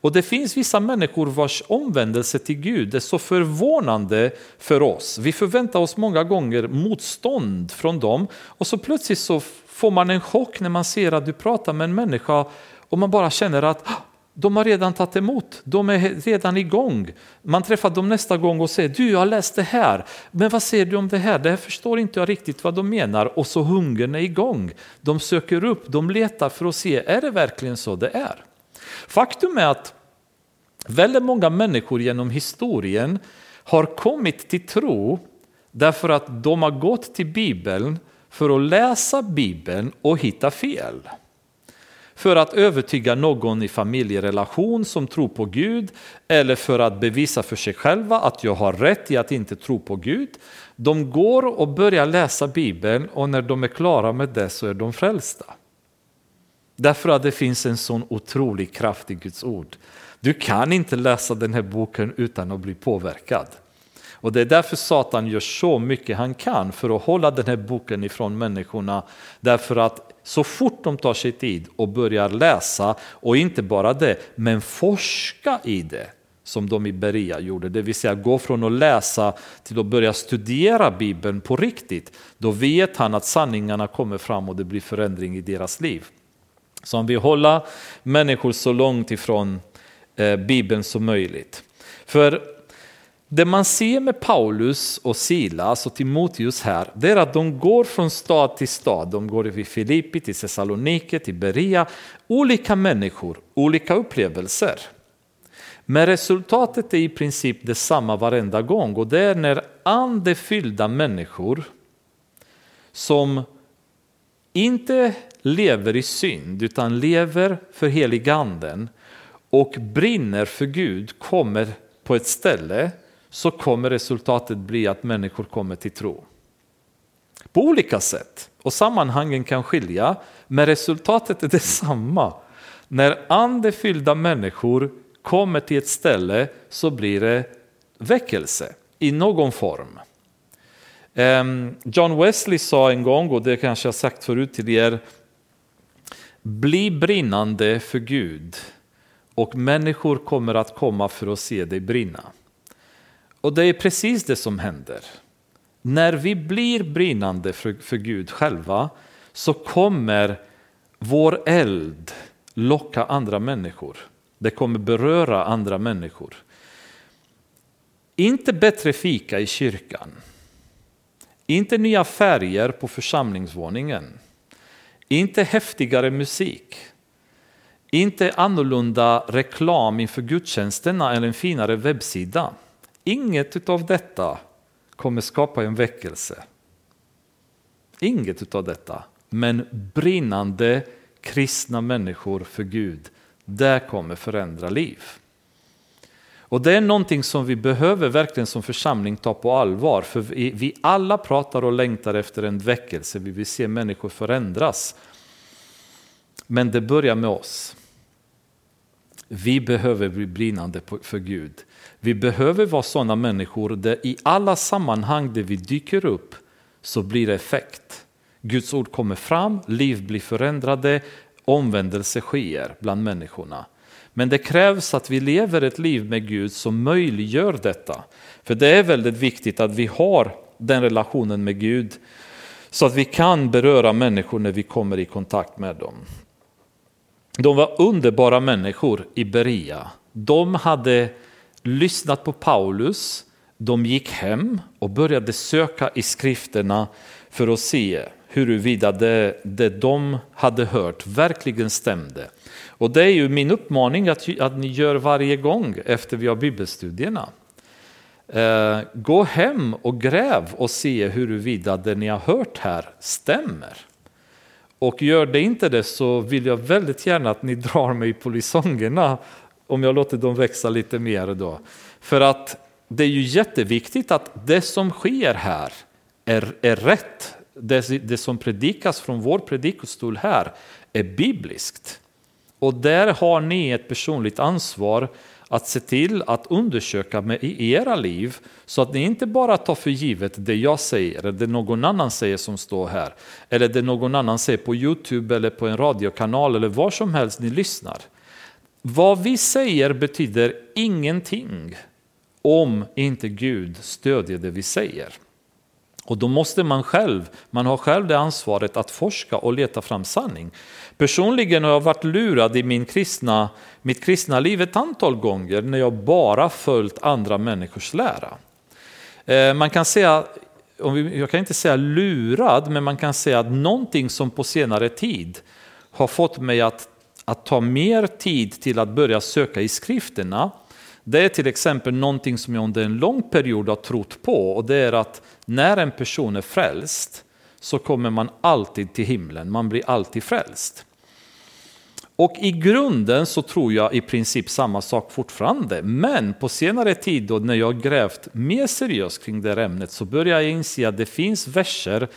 Och det finns vissa människor vars omvändelse till Gud är så förvånande för oss. Vi förväntar oss många gånger motstånd från dem och så plötsligt så får man en chock när man ser att du pratar med en människa och man bara känner att ah, de har redan tagit emot, de är redan igång. Man träffar dem nästa gång och säger du jag har läst det här, men vad säger du om det här? Det här förstår inte jag riktigt vad de menar och så hungern är igång. De söker upp, de letar för att se, är det verkligen så det är? Faktum är att väldigt många människor genom historien har kommit till tro därför att de har gått till Bibeln för att läsa Bibeln och hitta fel. För att övertyga någon i familjerelation som tror på Gud eller för att bevisa för sig själva att jag har rätt i att inte tro på Gud. De går och börjar läsa Bibeln och när de är klara med det så är de frälsta. Därför att det finns en sån otrolig kraft i Guds ord. Du kan inte läsa den här boken utan att bli påverkad. Och det är därför Satan gör så mycket han kan för att hålla den här boken ifrån människorna. Därför att så fort de tar sig tid och börjar läsa, och inte bara det, men forska i det, som de i Beria gjorde, det vill säga gå från att läsa till att börja studera Bibeln på riktigt, då vet han att sanningarna kommer fram och det blir förändring i deras liv. Så om vi håller människor så långt ifrån eh, Bibeln som möjligt. För det man ser med Paulus och Silas och Timoteus här, det är att de går från stad till stad. De går till Filippi, till Thessalonike, till Berea. Olika människor, olika upplevelser. Men resultatet är i princip detsamma varenda gång och det är när andefyllda människor som inte lever i synd utan lever för heliganden och brinner för Gud kommer på ett ställe så kommer resultatet bli att människor kommer till tro. På olika sätt. Och sammanhangen kan skilja, men resultatet är detsamma. När andefyllda människor kommer till ett ställe så blir det väckelse i någon form. Ehm, John Wesley sa en gång, och det kanske jag sagt förut till er, bli brinnande för Gud och människor kommer att komma för att se dig brinna. Och det är precis det som händer. När vi blir brinnande för, för Gud själva så kommer vår eld locka andra människor. Det kommer beröra andra människor. Inte bättre fika i kyrkan. Inte nya färger på församlingsvåningen. Inte häftigare musik. Inte annorlunda reklam inför gudstjänsterna eller en finare webbsida. Inget av detta kommer skapa en väckelse. Inget av detta. Men brinnande kristna människor för Gud, det kommer förändra liv. Och det är någonting som vi behöver verkligen som församling ta på allvar. För vi, vi alla pratar och längtar efter en väckelse, vi vill se människor förändras. Men det börjar med oss. Vi behöver bli brinnande för Gud. Vi behöver vara sådana människor där i alla sammanhang där vi dyker upp så blir det effekt. Guds ord kommer fram, liv blir förändrade, omvändelse sker bland människorna. Men det krävs att vi lever ett liv med Gud som möjliggör detta. För det är väldigt viktigt att vi har den relationen med Gud så att vi kan beröra människor när vi kommer i kontakt med dem. De var underbara människor i Berea. De hade lyssnat på Paulus, de gick hem och började söka i skrifterna för att se huruvida det, det de hade hört verkligen stämde. Och det är ju min uppmaning att, att ni gör varje gång efter vi har bibelstudierna. Eh, gå hem och gräv och se huruvida det ni har hört här stämmer. Och gör det inte det så vill jag väldigt gärna att ni drar mig på lisongerna om jag låter dem växa lite mer då. För att det är ju jätteviktigt att det som sker här är, är rätt. Det, det som predikas från vår predikostol här är bibliskt. Och där har ni ett personligt ansvar att se till att undersöka med i era liv så att ni inte bara tar för givet det jag säger eller det någon annan säger som står här eller det någon annan säger på Youtube eller på en radiokanal eller var som helst ni lyssnar. Vad vi säger betyder ingenting om inte Gud stödjer det vi säger. Och då måste man själv, man har själv det ansvaret att forska och leta fram sanning. Personligen har jag varit lurad i min kristna, mitt kristna liv ett antal gånger när jag bara följt andra människors lära. Eh, man kan säga, jag kan inte säga lurad, men man kan säga att någonting som på senare tid har fått mig att, att ta mer tid till att börja söka i skrifterna det är till exempel någonting som jag under en lång period har trott på och det är att när en person är frälst så kommer man alltid till himlen, man blir alltid frälst. Och i grunden så tror jag i princip samma sak fortfarande. Men på senare tid då när jag grävt mer seriöst kring det här ämnet så börjar jag inse att det finns verser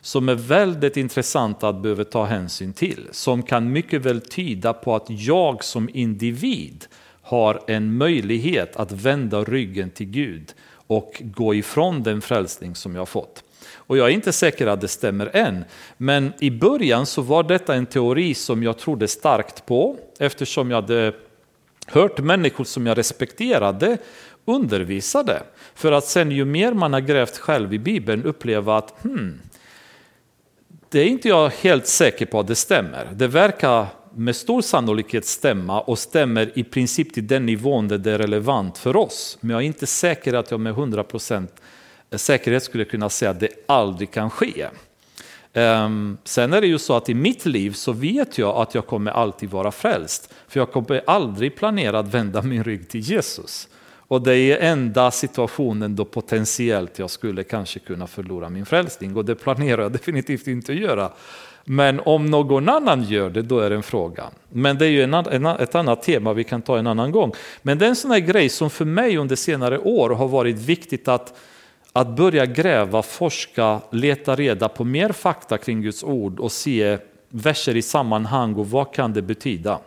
som är väldigt intressanta att behöva ta hänsyn till. Som kan mycket väl tyda på att jag som individ har en möjlighet att vända ryggen till Gud och gå ifrån den frälsning som jag fått. Och jag är inte säker att det stämmer än, men i början så var detta en teori som jag trodde starkt på eftersom jag hade hört människor som jag respekterade undervisade. För att sen ju mer man har grävt själv i Bibeln uppleva att hmm, det är inte jag helt säker på att det stämmer. Det verkar med stor sannolikhet stämma och stämmer i princip till den nivån där det är relevant för oss. Men jag är inte säker att jag med 100% säkerhet skulle kunna säga att det aldrig kan ske. Ehm, sen är det ju så att i mitt liv så vet jag att jag kommer alltid vara frälst. För jag kommer aldrig planera att vända min rygg till Jesus. Och det är enda situationen då potentiellt jag skulle kanske kunna förlora min frälsning. Och det planerar jag definitivt inte att göra. Men om någon annan gör det, då är det en fråga. Men det är ju en, en, ett annat tema vi kan ta en annan gång. Men det är en sån här grej som för mig under senare år har varit viktigt att, att börja gräva, forska, leta reda på mer fakta kring Guds ord och se verser i sammanhang och vad kan det betyda.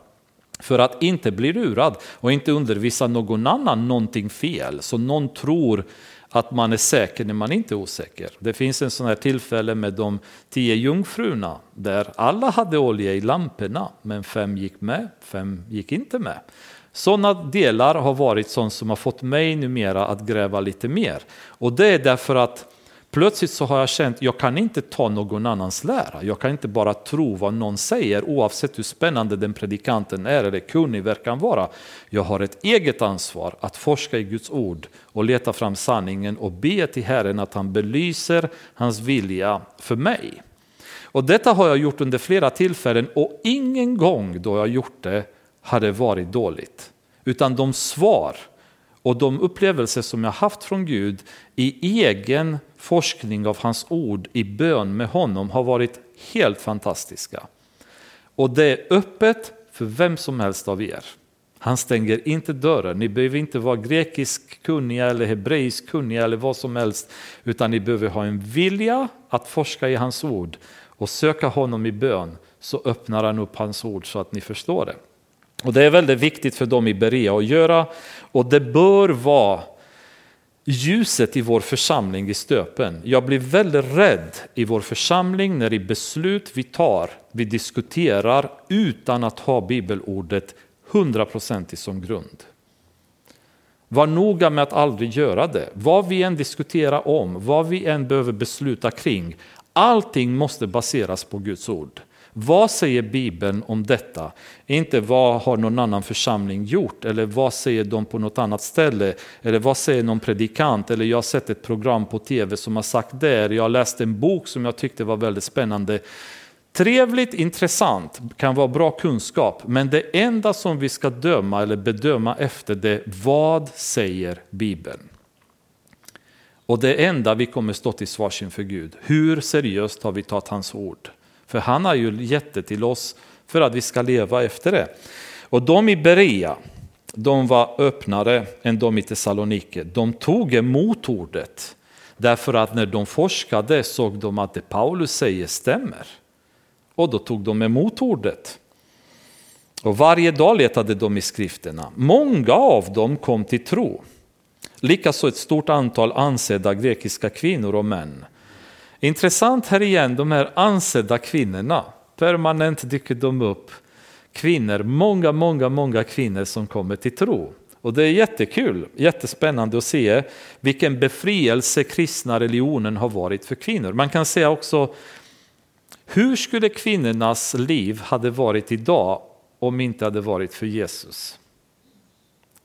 För att inte bli lurad och inte undervisa någon annan någonting fel. Så någon tror att man är säker när man inte är osäker. Det finns en sån här tillfälle med de tio jungfrurna där alla hade olja i lamporna men fem gick med, fem gick inte med. Sådana delar har varit sånt som har fått mig numera att gräva lite mer. Och det är därför att Plötsligt så har jag känt att jag kan inte ta någon annans lära. Jag kan inte bara tro vad någon säger oavsett hur spännande den predikanten är eller kunnig verkar vara. Jag har ett eget ansvar att forska i Guds ord och leta fram sanningen och be till Herren att han belyser hans vilja för mig. Och detta har jag gjort under flera tillfällen och ingen gång då jag gjort det har det varit dåligt. Utan de svar och de upplevelser som jag haft från Gud i egen forskning av hans ord i bön med honom har varit helt fantastiska. Och det är öppet för vem som helst av er. Han stänger inte dörren. Ni behöver inte vara grekisk kunniga eller hebreisk kunniga eller vad som helst. Utan ni behöver ha en vilja att forska i hans ord och söka honom i bön. Så öppnar han upp hans ord så att ni förstår det. Och det är väldigt viktigt för dem i Berea att göra och det bör vara ljuset i vår församling i stöpen. Jag blir väldigt rädd i vår församling när i beslut vi tar, vi diskuterar utan att ha bibelordet hundraprocentigt som grund. Var noga med att aldrig göra det. Vad vi än diskuterar om, vad vi än behöver besluta kring, allting måste baseras på Guds ord. Vad säger Bibeln om detta? Inte vad har någon annan församling gjort eller vad säger de på något annat ställe? Eller vad säger någon predikant? Eller jag har sett ett program på tv som har sagt det. Jag har läst en bok som jag tyckte var väldigt spännande. Trevligt, intressant, kan vara bra kunskap, men det enda som vi ska döma eller bedöma efter det, vad säger Bibeln? Och det enda vi kommer stå till svars inför Gud, hur seriöst har vi tagit hans ord? För han har ju gett det till oss för att vi ska leva efter det. Och de i Berea, de var öppnare än de i Thessalonike. De tog emot ordet. Därför att när de forskade såg de att det Paulus säger stämmer. Och då tog de emot ordet. Och varje dag letade de i skrifterna. Många av dem kom till tro. Likaså ett stort antal ansedda grekiska kvinnor och män. Intressant här igen, de här ansedda kvinnorna. Permanent dyker de upp. Kvinnor, många, många, många kvinnor som kommer till tro. Och det är jättekul, jättespännande att se vilken befrielse kristna religionen har varit för kvinnor. Man kan säga också, hur skulle kvinnornas liv hade varit idag om inte hade varit för Jesus?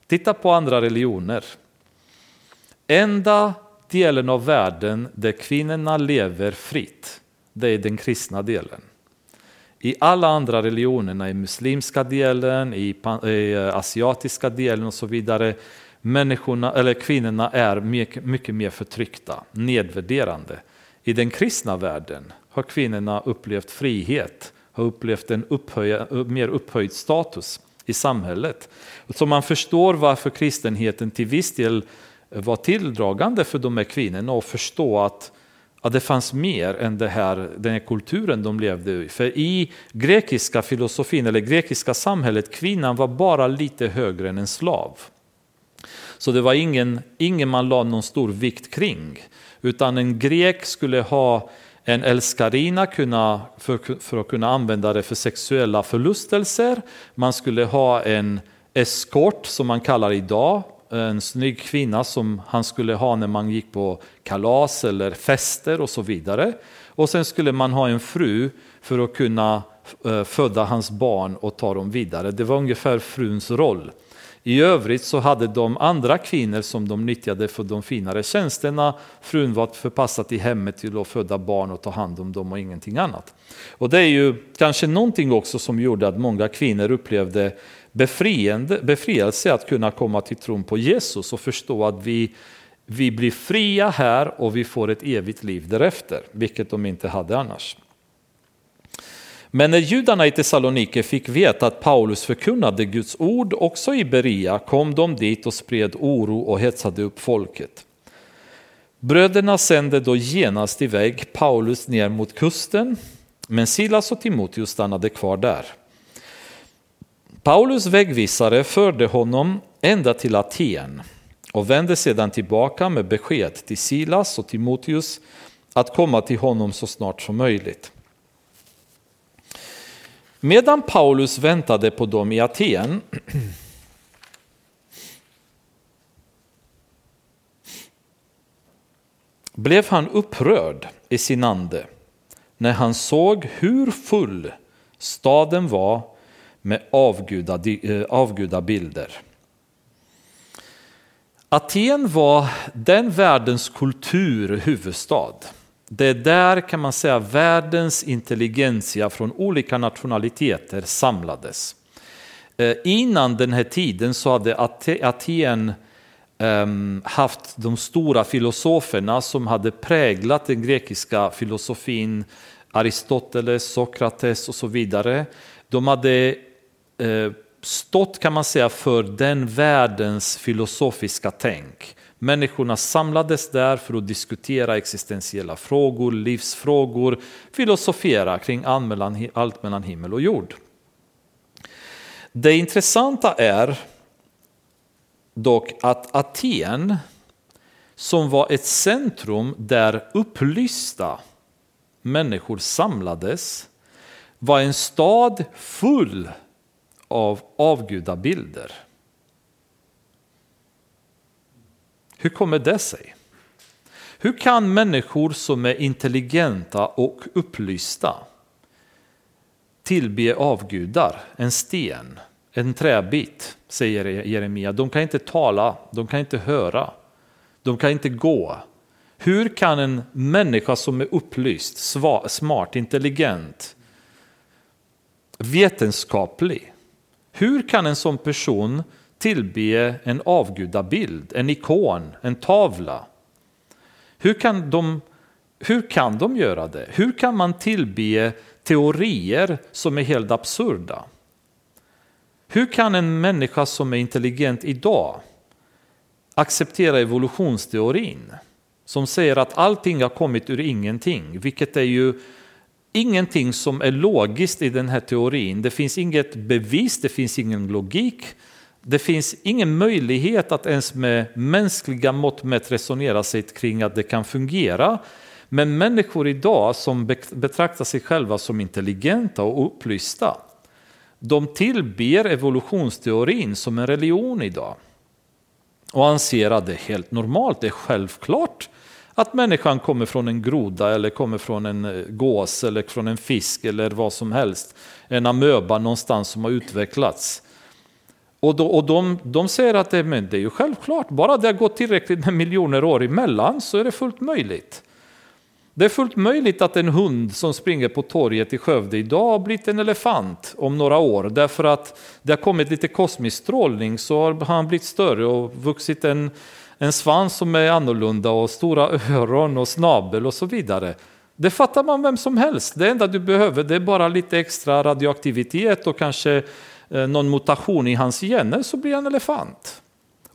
Titta på andra religioner. Enda delen av världen där kvinnorna lever fritt, det är den kristna delen. I alla andra religionerna, i muslimska delen, i, eh, asiatiska delen och så vidare, människorna, eller kvinnorna är mycket, mycket mer förtryckta, nedvärderande. I den kristna världen har kvinnorna upplevt frihet, har upplevt en upphöja, eh, mer upphöjd status i samhället. Så man förstår varför kristenheten till viss del var tilldragande för de här kvinnorna att förstå att, att det fanns mer än det här, den här kulturen de levde i. För i grekiska filosofin, eller grekiska samhället, kvinnan var bara lite högre än en slav. Så det var ingen, ingen man la någon stor vikt kring. Utan en grek skulle ha en älskarina kunna, för, för att kunna använda det för sexuella förlustelser. Man skulle ha en eskort som man kallar idag en snygg kvinna som han skulle ha när man gick på kalas eller fester och så vidare. Och sen skulle man ha en fru för att kunna eh, föda hans barn och ta dem vidare. Det var ungefär fruns roll. I övrigt så hade de andra kvinnor som de nyttjade för de finare tjänsterna. Frun var förpassad till hemmet till att föda barn och ta hand om dem och ingenting annat. Och det är ju kanske någonting också som gjorde att många kvinnor upplevde befriande, befrielse att kunna komma till tron på Jesus och förstå att vi, vi blir fria här och vi får ett evigt liv därefter, vilket de inte hade annars. Men när judarna i Thessalonike fick veta att Paulus förkunnade Guds ord också i Berea kom de dit och spred oro och hetsade upp folket. Bröderna sände då genast iväg Paulus ner mot kusten, men Silas och Timoteus stannade kvar där. Paulus vägvisare förde honom ända till Aten och vände sedan tillbaka med besked till Silas och Timoteus att komma till honom så snart som möjligt. Medan Paulus väntade på dem i Aten (clears throat) blev han upprörd i sin ande när han såg hur full staden var med avguda, eh, avgudabilder. Aten var den världens kulturhuvudstad. Det är där kan man säga världens intelligensia från olika nationaliteter samlades. Eh, innan den här tiden så hade Aten ehm, haft de stora filosoferna som hade präglat den grekiska filosofin, Aristoteles, Sokrates och så vidare. De hade Eh, stått kan man säga för den världens filosofiska tänk. Människorna samlades där för att diskutera existentiella frågor, livsfrågor, filosofera kring allt mellan himmel och jord. Det intressanta är dock att Aten, som var ett centrum där upplysta människor samlades, var en stad full av avgudabilder. Hur kommer det sig? Hur kan människor som är intelligenta och upplysta tillbe avgudar, en sten, en träbit, säger Jeremia. De kan inte tala, de kan inte höra, de kan inte gå. Hur kan en människa som är upplyst, smart, intelligent, vetenskaplig, hur kan en sån person tillbe en avgudabild, en ikon, en tavla? Hur kan de, hur kan de göra det? Hur kan man tillbe teorier som är helt absurda? Hur kan en människa som är intelligent idag acceptera evolutionsteorin som säger att allting har kommit ur ingenting, vilket är ju ingenting som är logiskt i den här teorin. Det finns inget bevis, det finns ingen logik. Det finns ingen möjlighet att ens med mänskliga mått mätt resonera sig kring att det kan fungera. Men människor idag som betraktar sig själva som intelligenta och upplysta, de tillber evolutionsteorin som en religion idag. Och anser att det är helt normalt, det är självklart att människan kommer från en groda eller kommer från en eh, gås eller från en fisk eller vad som helst. En amöba någonstans som har utvecklats. Och, då, och de, de säger att det, men det är ju självklart, bara det har gått tillräckligt med miljoner år emellan så är det fullt möjligt. Det är fullt möjligt att en hund som springer på torget i Skövde idag har blivit en elefant om några år därför att det har kommit lite kosmisk strålning så har han blivit större och vuxit en, en svans som är annorlunda och stora öron och snabel och så vidare. Det fattar man vem som helst. Det enda du behöver det är bara lite extra radioaktivitet och kanske eh, någon mutation i hans gener så blir han elefant.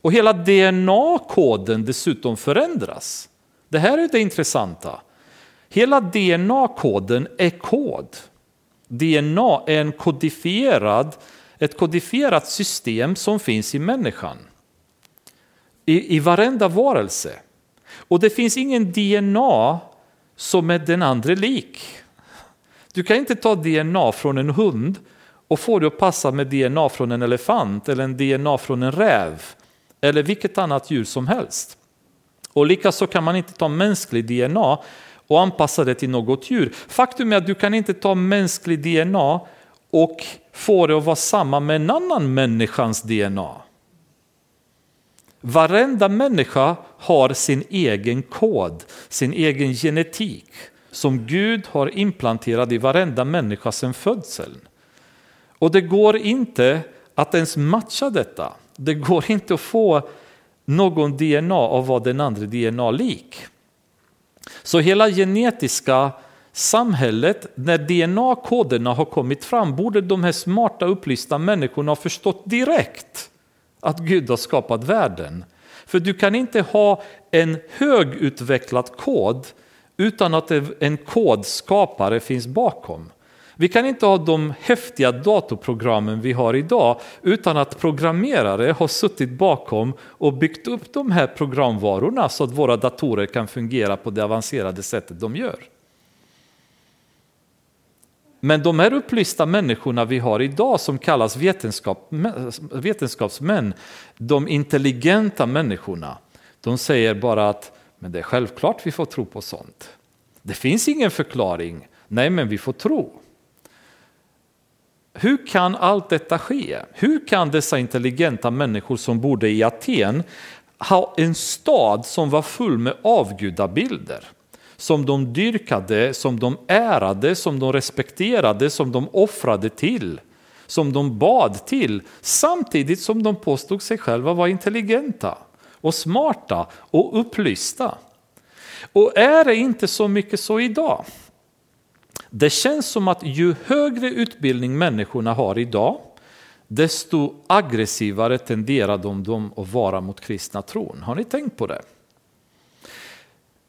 Och hela DNA-koden dessutom förändras. Det här är det intressanta. Hela DNA-koden är kod. DNA är en kodifierad, ett kodifierat system som finns i människan. I, I varenda varelse. Och det finns ingen DNA som är den andra lik. Du kan inte ta DNA från en hund och få det att passa med DNA från en elefant eller en DNA från en räv eller vilket annat djur som helst. Och likaså kan man inte ta mänsklig DNA och anpassa det till något djur. Faktum är att du kan inte ta mänsklig DNA och få det att vara samma med en annan människans DNA. Varenda människa har sin egen kod, sin egen genetik som Gud har implanterad i varenda människa sedan födseln. Och det går inte att ens matcha detta. Det går inte att få någon DNA av vad den andra DNA lik. Så hela genetiska samhället, när DNA-koderna har kommit fram, borde de här smarta upplysta människorna ha förstått direkt att Gud har skapat världen. För du kan inte ha en högutvecklad kod utan att en kodskapare finns bakom. Vi kan inte ha de häftiga datorprogrammen vi har idag utan att programmerare har suttit bakom och byggt upp de här programvarorna så att våra datorer kan fungera på det avancerade sättet de gör. Men de här upplysta människorna vi har idag som kallas vetenskap, vetenskapsmän, de intelligenta människorna, de säger bara att men det är självklart vi får tro på sånt. Det finns ingen förklaring. Nej, men vi får tro. Hur kan allt detta ske? Hur kan dessa intelligenta människor som bodde i Aten ha en stad som var full med avgudabilder? Som de dyrkade, som de ärade, som de respekterade, som de offrade till, som de bad till, samtidigt som de påstod sig själva vara intelligenta och smarta och upplysta. Och är det inte så mycket så idag? Det känns som att ju högre utbildning människorna har idag, desto aggressivare tenderar de, att vara mot kristna tron. Har ni tänkt på det?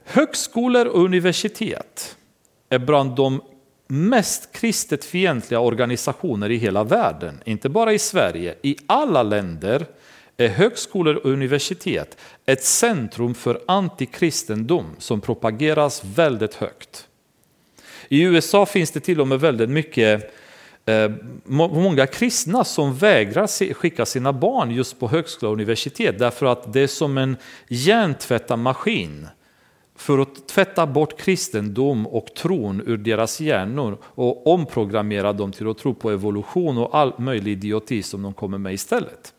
Högskolor och universitet är bland de mest kristet fientliga organisationer i hela världen, inte bara i Sverige, i alla länder är högskolor och universitet ett centrum för antikristendom som propageras väldigt högt. I USA finns det till och med väldigt mycket eh, många kristna som vägrar skicka sina barn just på högskola och universitet därför att det är som en hjärntvättarmaskin för att tvätta bort kristendom och tron ur deras hjärnor och omprogrammera dem till att tro på evolution och all möjlig idioti som de kommer med istället.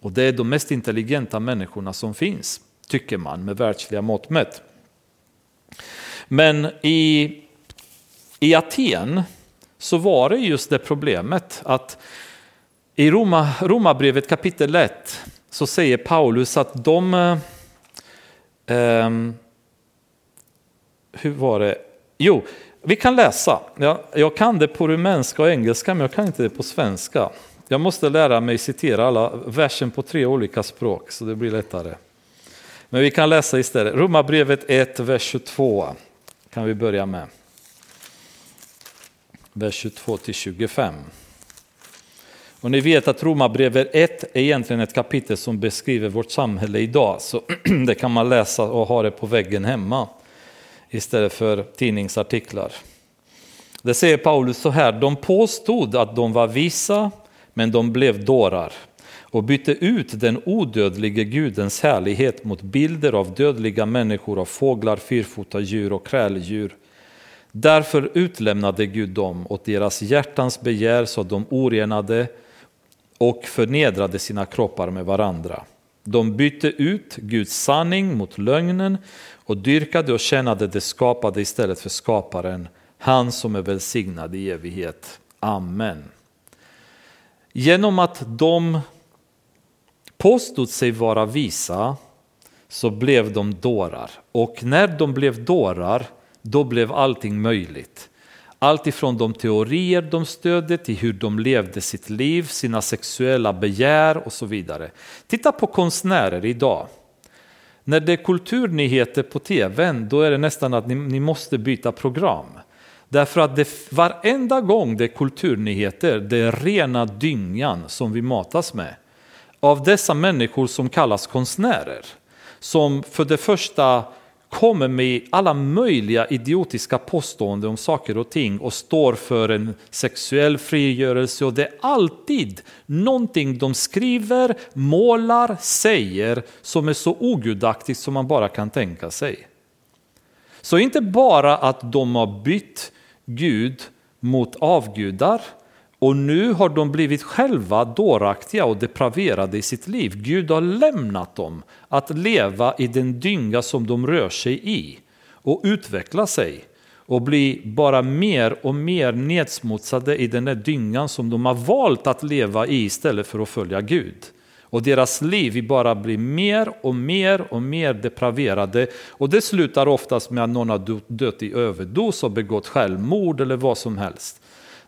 Och det är de mest intelligenta människorna som finns, tycker man med världsliga mått mätt. Men i, i Aten så var det just det problemet att i Roma, Romarbrevet kapitel 1 så säger Paulus att de eh, ehm, hur var det? Jo, vi kan läsa. Jag, jag kan det på rumänska och engelska, men jag kan inte det på svenska. Jag måste lära mig citera alla versen på tre olika språk, så det blir lättare. Men vi kan läsa istället. Romarbrevet 1, vers 22 kan vi börja med. Vers 22 till 25. Och ni vet att Romarbrevet 1 är egentligen ett kapitel som beskriver vårt samhälle idag, så (clears throat) det kan man läsa och ha det på väggen hemma istället för tidningsartiklar. Det säger Paulus så här, de påstod att de var visa, men de blev dårar och bytte ut den odödlige gudens härlighet mot bilder av dödliga människor, av fåglar, fyrfota djur och kräldjur. Därför utlämnade Gud dem åt deras hjärtans begär så att de orenade och förnedrade sina kroppar med varandra. De bytte ut Guds sanning mot lögnen och dyrkade och tjänade det skapade istället för skaparen, han som är välsignad i evighet. Amen. Genom att de påstod sig vara visa så blev de dårar. Och när de blev dårar, då blev allting möjligt. Allt ifrån de teorier de stödde till hur de levde sitt liv, sina sexuella begär och så vidare. Titta på konstnärer idag. När det är kulturnyheter på tvn då är det nästan att ni, ni måste byta program. Därför att det, varenda gång det är kulturnyheter, det är rena dyngan som vi matas med. Av dessa människor som kallas konstnärer. Som för det första kommer med alla möjliga idiotiska påståenden om saker och ting och står för en sexuell frigörelse och det är alltid någonting de skriver, målar, säger som är så ogudaktigt som man bara kan tänka sig. Så inte bara att de har bytt Gud mot avgudar och nu har de blivit själva dåraktiga och depraverade i sitt liv. Gud har lämnat dem att leva i den dynga som de rör sig i och utveckla sig och bli bara mer och mer nedsmutsade i den där dyngan som de har valt att leva i istället för att följa Gud. Och deras liv bara blir mer och mer och mer depraverade och det slutar oftast med att någon har dött i överdos och begått självmord eller vad som helst.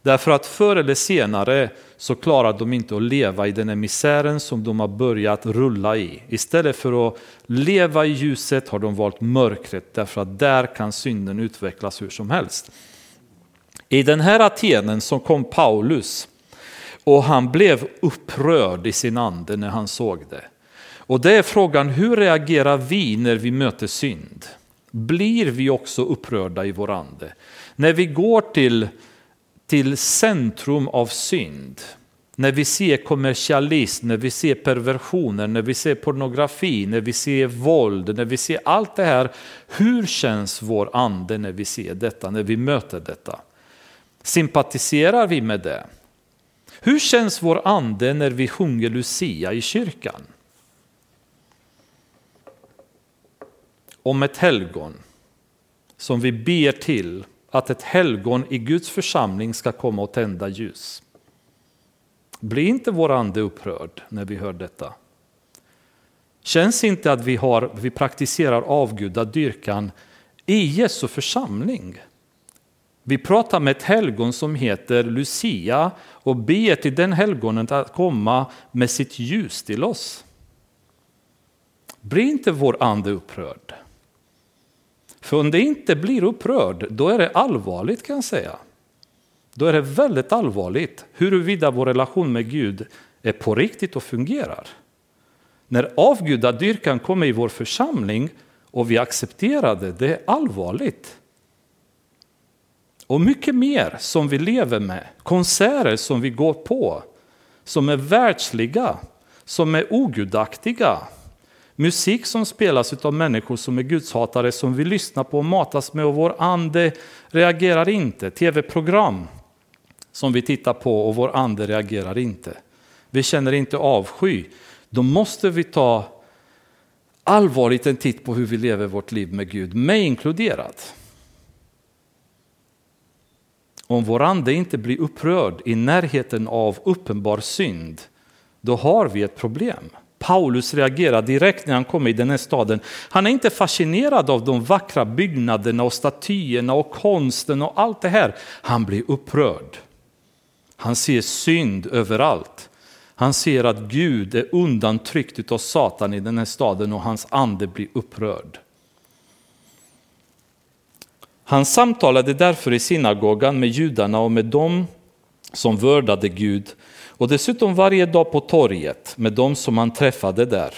Därför att förr eller senare så klarar de inte att leva i den här misären som de har börjat rulla i. Istället för att leva i ljuset har de valt mörkret därför att där kan synden utvecklas hur som helst. I den här Atenen som kom Paulus och han blev upprörd i sin ande när han såg det. Och det är frågan, hur reagerar vi när vi möter synd? Blir vi också upprörda i vår ande? När vi går till till centrum av synd. När vi ser kommersialism, när vi ser perversioner, när vi ser pornografi, när vi ser våld, när vi ser allt det här. Hur känns vår ande när vi ser detta, när vi möter detta? Sympatiserar vi med det? Hur känns vår ande när vi sjunger Lucia i kyrkan? Om ett helgon som vi ber till att ett helgon i Guds församling ska komma och tända ljus. Blir inte vår ande upprörd när vi hör detta? Känns inte att vi, har, vi praktiserar avgudadyrkan i Jesu församling? Vi pratar med ett helgon som heter Lucia och ber till den helgonet att komma med sitt ljus till oss. Blir inte vår ande upprörd? För om det inte blir upprörd, då är det allvarligt kan jag säga. Då är det väldigt allvarligt huruvida vår relation med Gud är på riktigt och fungerar. När avgudadyrkan kommer i vår församling och vi accepterar det, det är allvarligt. Och mycket mer som vi lever med, konserter som vi går på, som är världsliga, som är ogudaktiga. Musik som spelas av människor som är gudshatare, som vi lyssnar på och matas med och vår ande reagerar inte. Tv-program som vi tittar på och vår ande reagerar inte. Vi känner inte avsky. Då måste vi ta allvarligt en titt på hur vi lever vårt liv med Gud, mig inkluderat. Om vår ande inte blir upprörd i närheten av uppenbar synd, då har vi ett problem. Paulus reagerar direkt när han kommer i den här staden. Han är inte fascinerad av de vackra byggnaderna och statyerna och konsten och allt det här. Han blir upprörd. Han ser synd överallt. Han ser att Gud är undantryckt av Satan i den här staden och hans ande blir upprörd. Han samtalade därför i synagogan med judarna och med dem som vördade Gud och dessutom varje dag på torget med dem som han träffade där.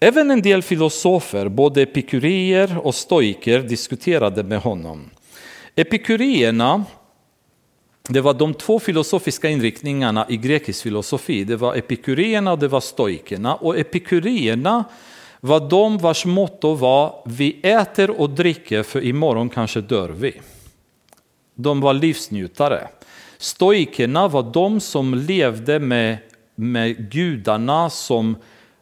Även en del filosofer, både epikurier och stoiker, diskuterade med honom. Epikurierna, det var de två filosofiska inriktningarna i grekisk filosofi. Det var epikurierna och det var stoikerna. Och epikurierna var de vars motto var vi äter och dricker för imorgon kanske dör vi. De var livsnjutare. Stoikerna var de som levde med, med gudarna som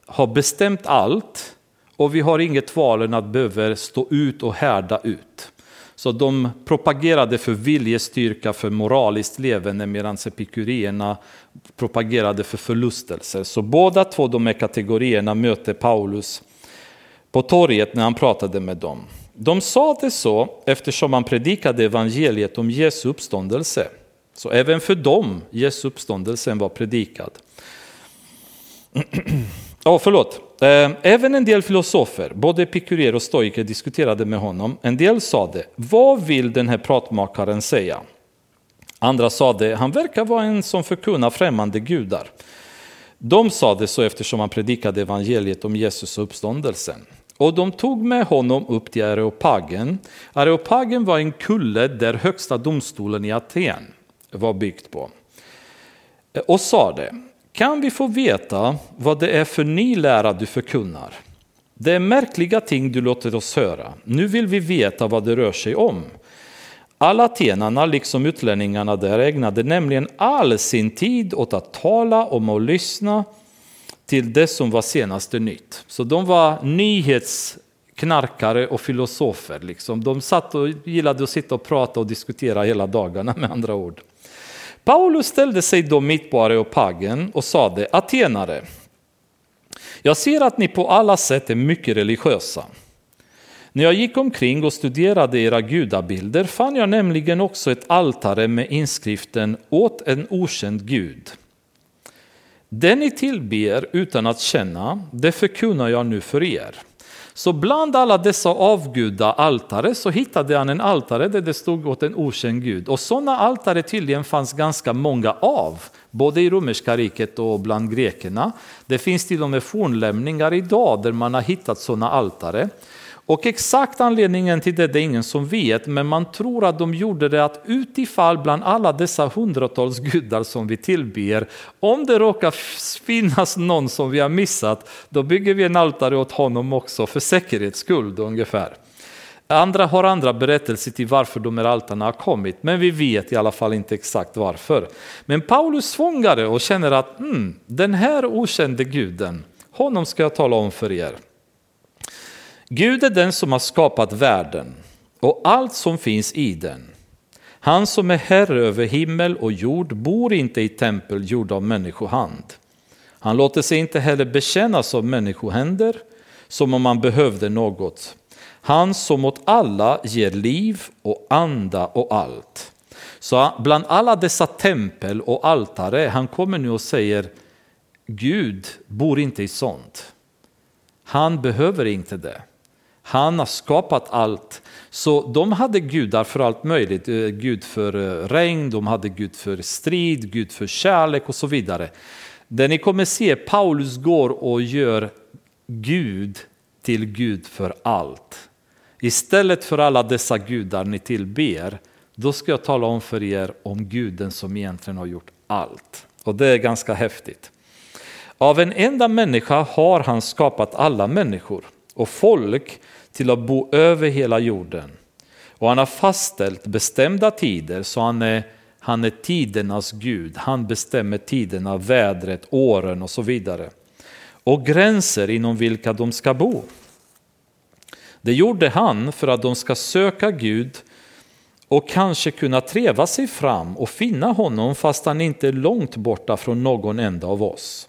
har bestämt allt och vi har inget val än att behöva stå ut och härda ut. Så de propagerade för viljestyrka, för moraliskt levande medan epikurierna propagerade för förlustelser. Så båda två de här kategorierna mötte Paulus på torget när han pratade med dem. De sa det så eftersom han predikade evangeliet om Jesu uppståndelse. Så även för dem Jesu uppståndelsen var predikad. oh, förlåt. Eh, även en del filosofer, både epikurer och stoiker, diskuterade med honom. En del sade, vad vill den här pratmakaren säga? Andra sade, han verkar vara en som förkunnar främmande gudar. De sade så eftersom han predikade evangeliet om Jesus och uppståndelsen. Och de tog med honom upp till Areopagen. Areopagen var en kulle där högsta domstolen i Aten var byggt på. Och sa det, kan vi få veta vad det är för ny lära du förkunnar? Det är märkliga ting du låter oss höra. Nu vill vi veta vad det rör sig om. Alla atenarna, liksom utlänningarna där, ägnade nämligen all sin tid åt att tala om och lyssna till det som var senaste nytt. Så de var nyhetsknarkare och filosofer. Liksom. De satt och gillade att sitta och prata och diskutera hela dagarna med andra ord. Paulus ställde sig då mitt på Areopagen och sade, Atenare, jag ser att ni på alla sätt är mycket religiösa. När jag gick omkring och studerade era gudabilder fann jag nämligen också ett altare med inskriften åt en okänd gud. Det ni tillber utan att känna, det förkunnar jag nu för er. Så bland alla dessa avguda altare så hittade han en altare där det stod åt en okänd gud. Och sådana altare tydligen fanns ganska många av, både i romerska riket och bland grekerna. Det finns till och med fornlämningar idag där man har hittat sådana altare. Och exakt anledningen till det, det är ingen som vet, men man tror att de gjorde det att utifall bland alla dessa hundratals gudar som vi tillber, om det råkar finnas någon som vi har missat, då bygger vi en altare åt honom också för säkerhets skull ungefär. Andra har andra berättelser till varför de här altarna har kommit, men vi vet i alla fall inte exakt varför. Men Paulus fångade och känner att mm, den här okände guden, honom ska jag tala om för er. Gud är den som har skapat världen och allt som finns i den. Han som är herre över himmel och jord bor inte i tempel gjorda av människohand. Han låter sig inte heller bekännas av människohänder som om han behövde något. Han som åt alla ger liv och anda och allt. Så bland alla dessa tempel och altare, han kommer nu och säger Gud bor inte i sånt. Han behöver inte det. Han har skapat allt. Så de hade gudar för allt möjligt. Eh, Gud för eh, regn, de hade Gud för strid, Gud för kärlek och så vidare. Det ni kommer se, Paulus går och gör Gud till Gud för allt. Istället för alla dessa gudar ni tillber, då ska jag tala om för er om guden som egentligen har gjort allt. Och det är ganska häftigt. Av en enda människa har han skapat alla människor och folk till att bo över hela jorden. Och han har fastställt bestämda tider så han är, han är tidernas Gud. Han bestämmer tiderna, vädret, åren och så vidare. Och gränser inom vilka de ska bo. Det gjorde han för att de ska söka Gud och kanske kunna treva sig fram och finna honom fast han inte är långt borta från någon enda av oss.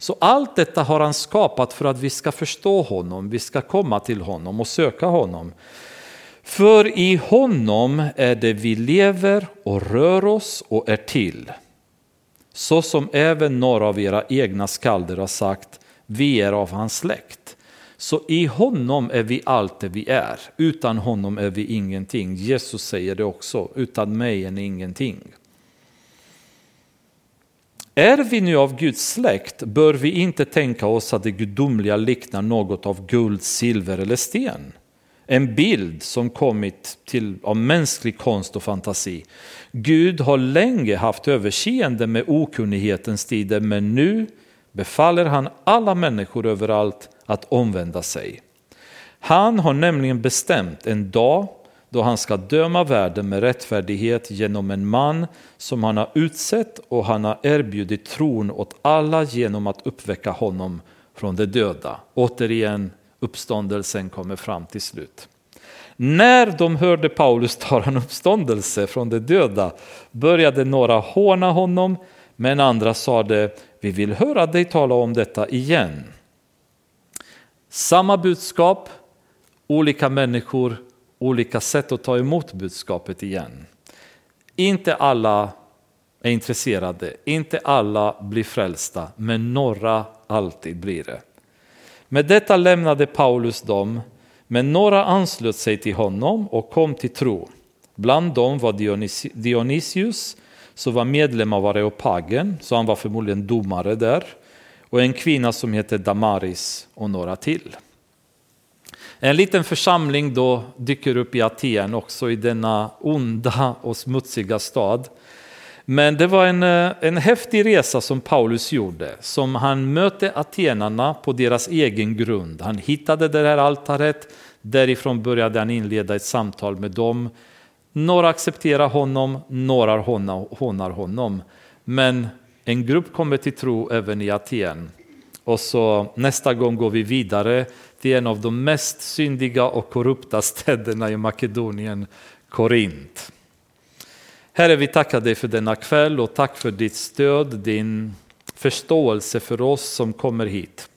Så allt detta har han skapat för att vi ska förstå honom, vi ska komma till honom och söka honom. För i honom är det vi lever och rör oss och är till. Så som även några av era egna skalder har sagt, vi är av hans släkt. Så i honom är vi allt det vi är. Utan honom är vi ingenting. Jesus säger det också, utan mig är ni ingenting. Är vi nu av Guds släkt bör vi inte tänka oss att det gudomliga liknar något av guld, silver eller sten. En bild som kommit till av mänsklig konst och fantasi. Gud har länge haft överseende med okunnighetens tider men nu befaller han alla människor överallt att omvända sig. Han har nämligen bestämt en dag då han ska döma världen med rättfärdighet genom en man som han har utsett och han har erbjudit tron åt alla genom att uppväcka honom från de döda. Återigen, uppståndelsen kommer fram till slut. När de hörde Paulus tala om uppståndelse från de döda började några håna honom, men andra sade, vi vill höra dig tala om detta igen. Samma budskap, olika människor, olika sätt att ta emot budskapet igen. Inte alla är intresserade, inte alla blir frälsta, men några alltid blir det. Med detta lämnade Paulus dem, men några anslöt sig till honom och kom till tro. Bland dem var Dionysius, som var medlem av Areopagen, så han var förmodligen domare där, och en kvinna som hette Damaris och några till. En liten församling då dyker upp i Aten också i denna onda och smutsiga stad. Men det var en, eh, en häftig resa som Paulus gjorde, som han mötte atenarna på deras egen grund. Han hittade det här altaret, därifrån började han inleda ett samtal med dem. Några accepterar honom, några hånar honom. Men en grupp kommer till tro även i Aten. Och så nästa gång går vi vidare till en av de mest syndiga och korrupta städerna i Makedonien, Korint. Herre, vi tackar dig för denna kväll och tack för ditt stöd, din förståelse för oss som kommer hit.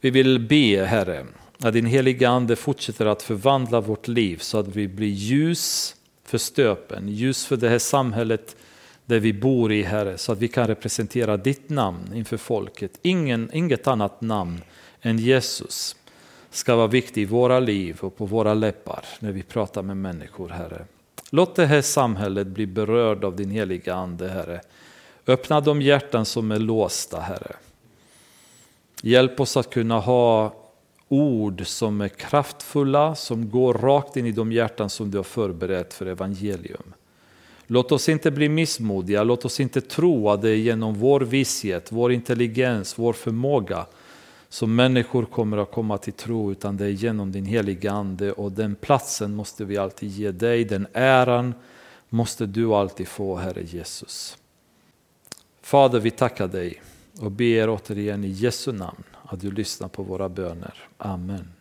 Vi vill be, Herre, att din heliga Ande fortsätter att förvandla vårt liv så att vi blir ljus för stöpen, ljus för det här samhället där vi bor i, Herre, så att vi kan representera ditt namn inför folket. Ingen, inget annat namn än Jesus ska vara viktig i våra liv och på våra läppar när vi pratar med människor, Herre. Låt det här samhället bli berörd av din heliga Ande, Herre. Öppna de hjärtan som är låsta, Herre. Hjälp oss att kunna ha ord som är kraftfulla, som går rakt in i de hjärtan som du har förberett för evangelium. Låt oss inte bli missmodiga, låt oss inte tro att det är genom vår vishet, vår intelligens, vår förmåga som människor kommer att komma till tro, utan det är genom din heliga Ande och den platsen måste vi alltid ge dig, den äran måste du alltid få, Herre Jesus. Fader, vi tackar dig och ber återigen i Jesu namn att du lyssnar på våra böner. Amen.